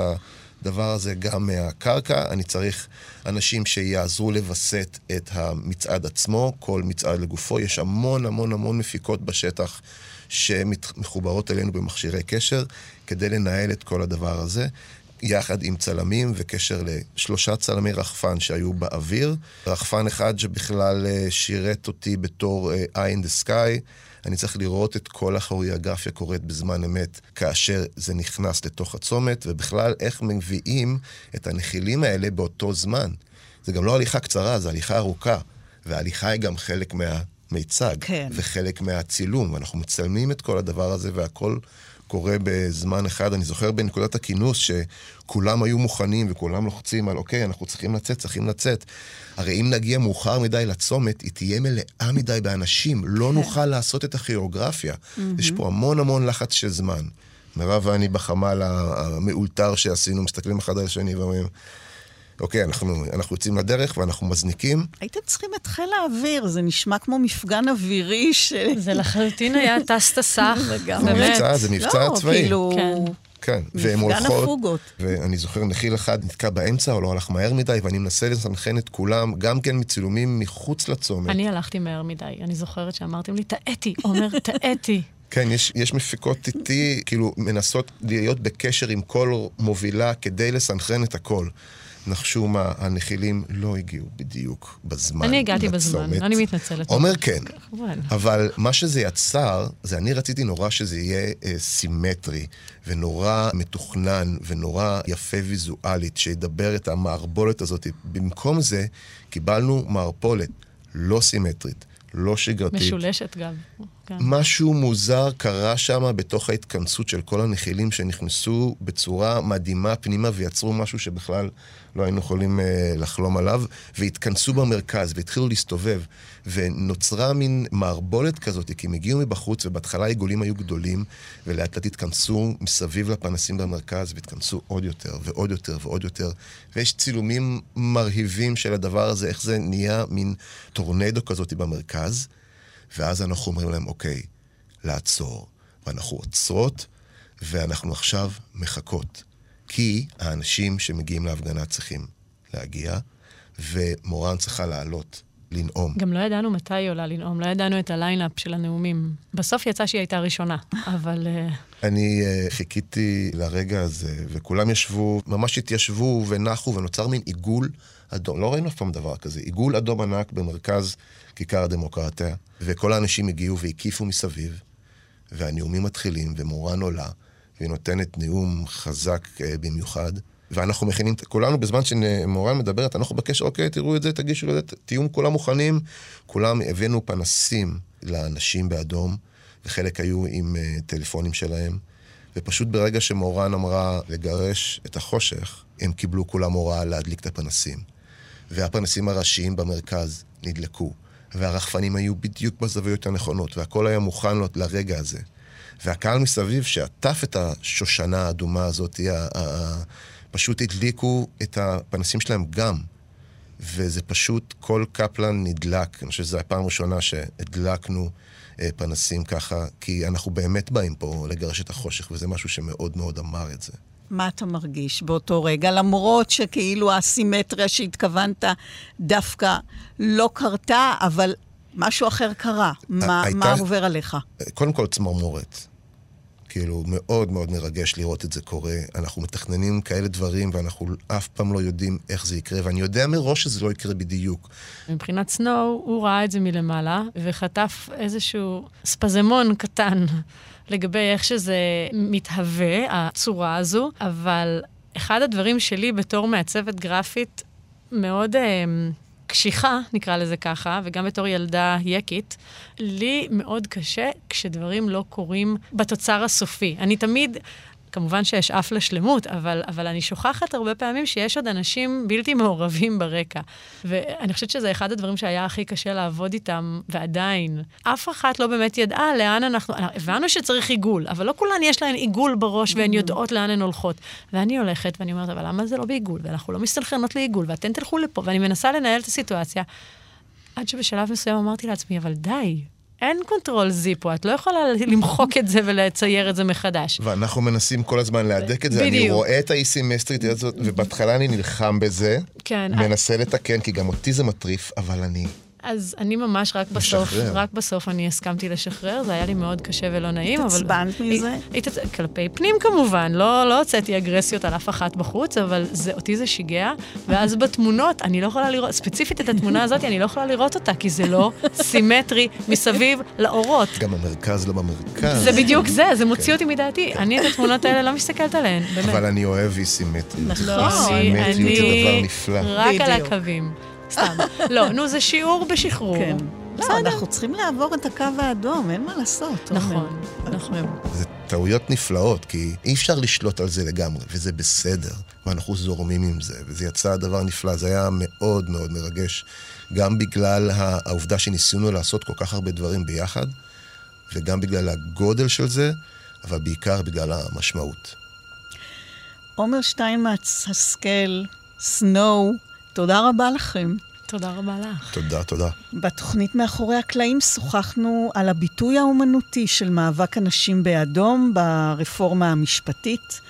הדבר הזה גם מהקרקע. אני צריך אנשים שיעזרו לווסת את המצעד עצמו, כל מצעד לגופו. יש המון המון המון מפיקות בשטח שמחוברות אלינו במכשירי קשר, כדי לנהל את כל הדבר הזה. יחד עם צלמים וקשר לשלושה צלמי רחפן שהיו באוויר. רחפן אחד שבכלל אה, שירת אותי בתור אה, eye in the sky. אני צריך לראות את כל הכוריאגרפיה קורית בזמן אמת כאשר זה נכנס לתוך הצומת, ובכלל איך מביאים את הנחילים האלה באותו זמן. זה גם לא הליכה קצרה, זה הליכה ארוכה, וההליכה היא גם חלק מהמיצג, כן. וחלק מהצילום, ואנחנו מצלמים את כל הדבר הזה והכל קורה בזמן אחד. אני זוכר בנקודת הכינוס שכולם היו מוכנים וכולם לוחצים על, אוקיי, אנחנו צריכים לצאת, צריכים לצאת. הרי אם נגיע מאוחר מדי לצומת, היא תהיה מלאה מדי באנשים, לא נוכל לעשות את הכיאוגרפיה. יש פה המון המון לחץ של זמן. מירב ואני בחמ"ל המאולתר שעשינו, מסתכלים אחד על השני ואומרים, אוקיי, אנחנו, אנחנו יוצאים לדרך ואנחנו מזניקים. הייתם צריכים את חיל האוויר, זה נשמע כמו מפגן אווירי ש... זה לחלוטין היה טס טסח. באמת. מבצע, זה מבצע לא, צבאי. כאילו... כן. והן מפגן הולכות, הפוגות. ואני זוכר נחיל אחד נתקע באמצע, או לא הלך מהר מדי, ואני מנסה לסנכרן את כולם, גם כן מצילומים מחוץ לצומת. אני הלכתי מהר מדי. אני זוכרת שאמרתם לי, טעיתי, עומר, טעיתי. כן, יש, יש מפיקות איתי, כאילו, מנסות להיות בקשר עם כל מובילה כדי לסנכרן את הכל. נחשו מה, הנחילים לא הגיעו בדיוק בזמן אני הגעתי בזמן, לצומת. אני מתנצלת. עומר כן, כמובן. אבל מה שזה יצר, זה אני רציתי נורא שזה יהיה אה, סימטרי, ונורא מתוכנן, ונורא יפה ויזואלית, שידבר את המערבולת הזאת. במקום זה, קיבלנו מערפולת לא סימטרית, לא שגרתית. משולשת גם. כן. משהו מוזר קרה שם בתוך ההתכנסות של כל הנחילים שנכנסו בצורה מדהימה פנימה ויצרו משהו שבכלל לא היינו יכולים אה, לחלום עליו, והתכנסו במרכז והתחילו להסתובב, ונוצרה מין מערבולת כזאת, כי הם הגיעו מבחוץ ובהתחלה העיגולים היו גדולים, ולאט לאט התכנסו מסביב לפנסים במרכז, והתכנסו עוד יותר ועוד יותר ועוד יותר, ויש צילומים מרהיבים של הדבר הזה, איך זה נהיה מין טורנדו כזאת במרכז. ואז אנחנו אומרים להם, אוקיי, לעצור. ואנחנו עוצרות, ואנחנו עכשיו מחכות. כי האנשים שמגיעים להפגנה צריכים להגיע, ומורן צריכה לעלות, לנאום. גם לא ידענו מתי היא עולה לנאום, לא ידענו את הליינאפ של הנאומים. בסוף יצא שהיא הייתה ראשונה, אבל... אה, אני אה, חיכיתי לרגע הזה, וכולם ישבו, ממש התיישבו ונחו, ונוצר מין עיגול אדום. לא ראינו אף פעם דבר כזה. עיגול אדום ענק במרכז כיכר הדמוקרטיה, וכל האנשים הגיעו והקיפו מסביב, והנאומים מתחילים, ומורן עולה, והיא נותנת נאום חזק uh, במיוחד. ואנחנו מכינים, כולנו בזמן שמורן מדברת, אנחנו בקשר, אוקיי, תראו את זה, תגישו לזה, תהיו כולם מוכנים. כולם הבאנו פנסים לאנשים באדום, וחלק היו עם uh, טלפונים שלהם. ופשוט ברגע שמורן אמרה לגרש את החושך, הם קיבלו כולם הוראה להדליק את הפנסים. והפנסים הראשיים במרכז נדלקו, והרחפנים היו בדיוק בזוויות הנכונות, והכל היה מוכן לו- לרגע הזה. והקהל מסביב שעטף את השושנה האדומה הזאת, פשוט הדליקו את הפנסים שלהם גם. וזה פשוט, כל קפלן נדלק. אני חושב שזו הפעם הראשונה שהדלקנו אה, פנסים ככה, כי אנחנו באמת באים פה לגרש את החושך, וזה משהו שמאוד מאוד אמר את זה. מה אתה מרגיש באותו רגע, למרות שכאילו הסימטריה שהתכוונת דווקא לא קרתה, אבל משהו אחר קרה. מה, הייתה- מה עובר עליך? קודם כל צמרמורת. כאילו, מאוד מאוד מרגש לראות את זה קורה. אנחנו מתכננים כאלה דברים, ואנחנו אף פעם לא יודעים איך זה יקרה, ואני יודע מראש שזה לא יקרה בדיוק. מבחינת סנואו, הוא ראה את זה מלמעלה, וחטף איזשהו ספזמון קטן לגבי איך שזה מתהווה, הצורה הזו, אבל אחד הדברים שלי בתור מעצבת גרפית מאוד אה, קשיחה, נקרא לזה ככה, וגם בתור ילדה יקית, לי מאוד קשה כשדברים לא קורים בתוצר הסופי. אני תמיד... כמובן שאשאף לשלמות, אבל, אבל אני שוכחת הרבה פעמים שיש עוד אנשים בלתי מעורבים ברקע. ואני חושבת שזה אחד הדברים שהיה הכי קשה לעבוד איתם, ועדיין. אף אחת לא באמת ידעה לאן אנחנו... הבנו שצריך עיגול, אבל לא כולן יש להן עיגול בראש והן יודעות לאן הן הולכות. ואני הולכת ואני אומרת, אבל למה זה לא בעיגול? ואנחנו לא מסתנכרנות לעיגול, ואתן תלכו לפה, ואני מנסה לנהל את הסיטואציה. עד שבשלב מסוים אמרתי לעצמי, אבל די, אין control Z פה, את לא יכולה למחוק את זה ולצייר את זה מחדש. ואנחנו מנסים כל הזמן להדק את זה. אני בדיוק. רואה את האי-סימטרית הזאת, ובהתחלה אני נלחם בזה. כן. מנסה לתקן, כי גם אותי זה מטריף, אבל אני... אז אני ממש רק בסוף, משחרר. רק בסוף אני הסכמתי לשחרר, זה היה לי מאוד קשה ולא נעים, אבל... התעצבנת מזה? הת- הת- כלפי פנים כמובן, לא לא הוצאתי אגרסיות על אף אחת בחוץ, אבל זה, אותי זה שיגע, ואז בתמונות, אני לא יכולה לראות, ספציפית את התמונה הזאת, אני לא יכולה לראות אותה, כי זה לא סימטרי מסביב לאורות. גם המרכז לא במרכז. זה בדיוק זה, זה מוציא אותי מדעתי. אני את התמונות האלה לא מסתכלת עליהן, באמת. אבל אני אוהב אי-סימטריות. נכון. אי-סימטריות זה אני דבר נפלא. רק על. הקווים. סתם. לא, נו, זה שיעור בשחרור. כן. לא, בסדר. אנחנו צריכים לעבור את הקו האדום, אין מה לעשות. נכון, נכון. זה טעויות נפלאות, כי אי אפשר לשלוט על זה לגמרי, וזה בסדר, ואנחנו זורמים עם זה, וזה יצא דבר נפלא, זה היה מאוד מאוד מרגש, גם בגלל העובדה שניסינו לעשות כל כך הרבה דברים ביחד, וגם בגלל הגודל של זה, אבל בעיקר בגלל המשמעות. עומר שטיינמץ, השכל, סנואו, תודה רבה לכם. תודה רבה לך. תודה, תודה. בתוכנית מאחורי הקלעים שוחחנו על הביטוי האומנותי של מאבק הנשים באדום ברפורמה המשפטית.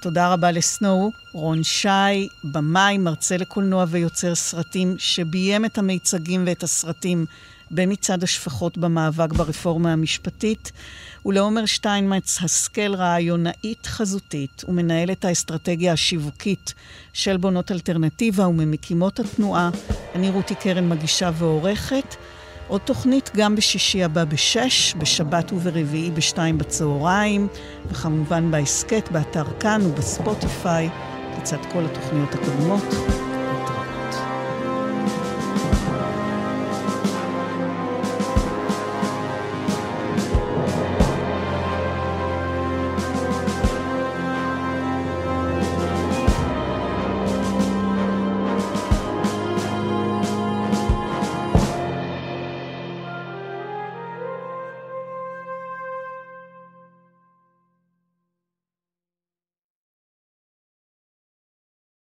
תודה רבה לסנואו, רון שי, במאי, מרצה לקולנוע ויוצר סרטים, שביים את המיצגים ואת הסרטים במצעד השפחות במאבק ברפורמה המשפטית, ולעומר שטיינמץ, השכל רעיונאית חזותית ומנהלת האסטרטגיה השיווקית של בונות אלטרנטיבה וממקימות התנועה. אני רותי קרן מגישה ועורכת. עוד תוכנית גם בשישי הבא בשש, בשבת וברביעי בשתיים בצהריים, וכמובן בהסכת, באתר כאן ובספוטיפיי, לצד כל התוכניות הקודמות.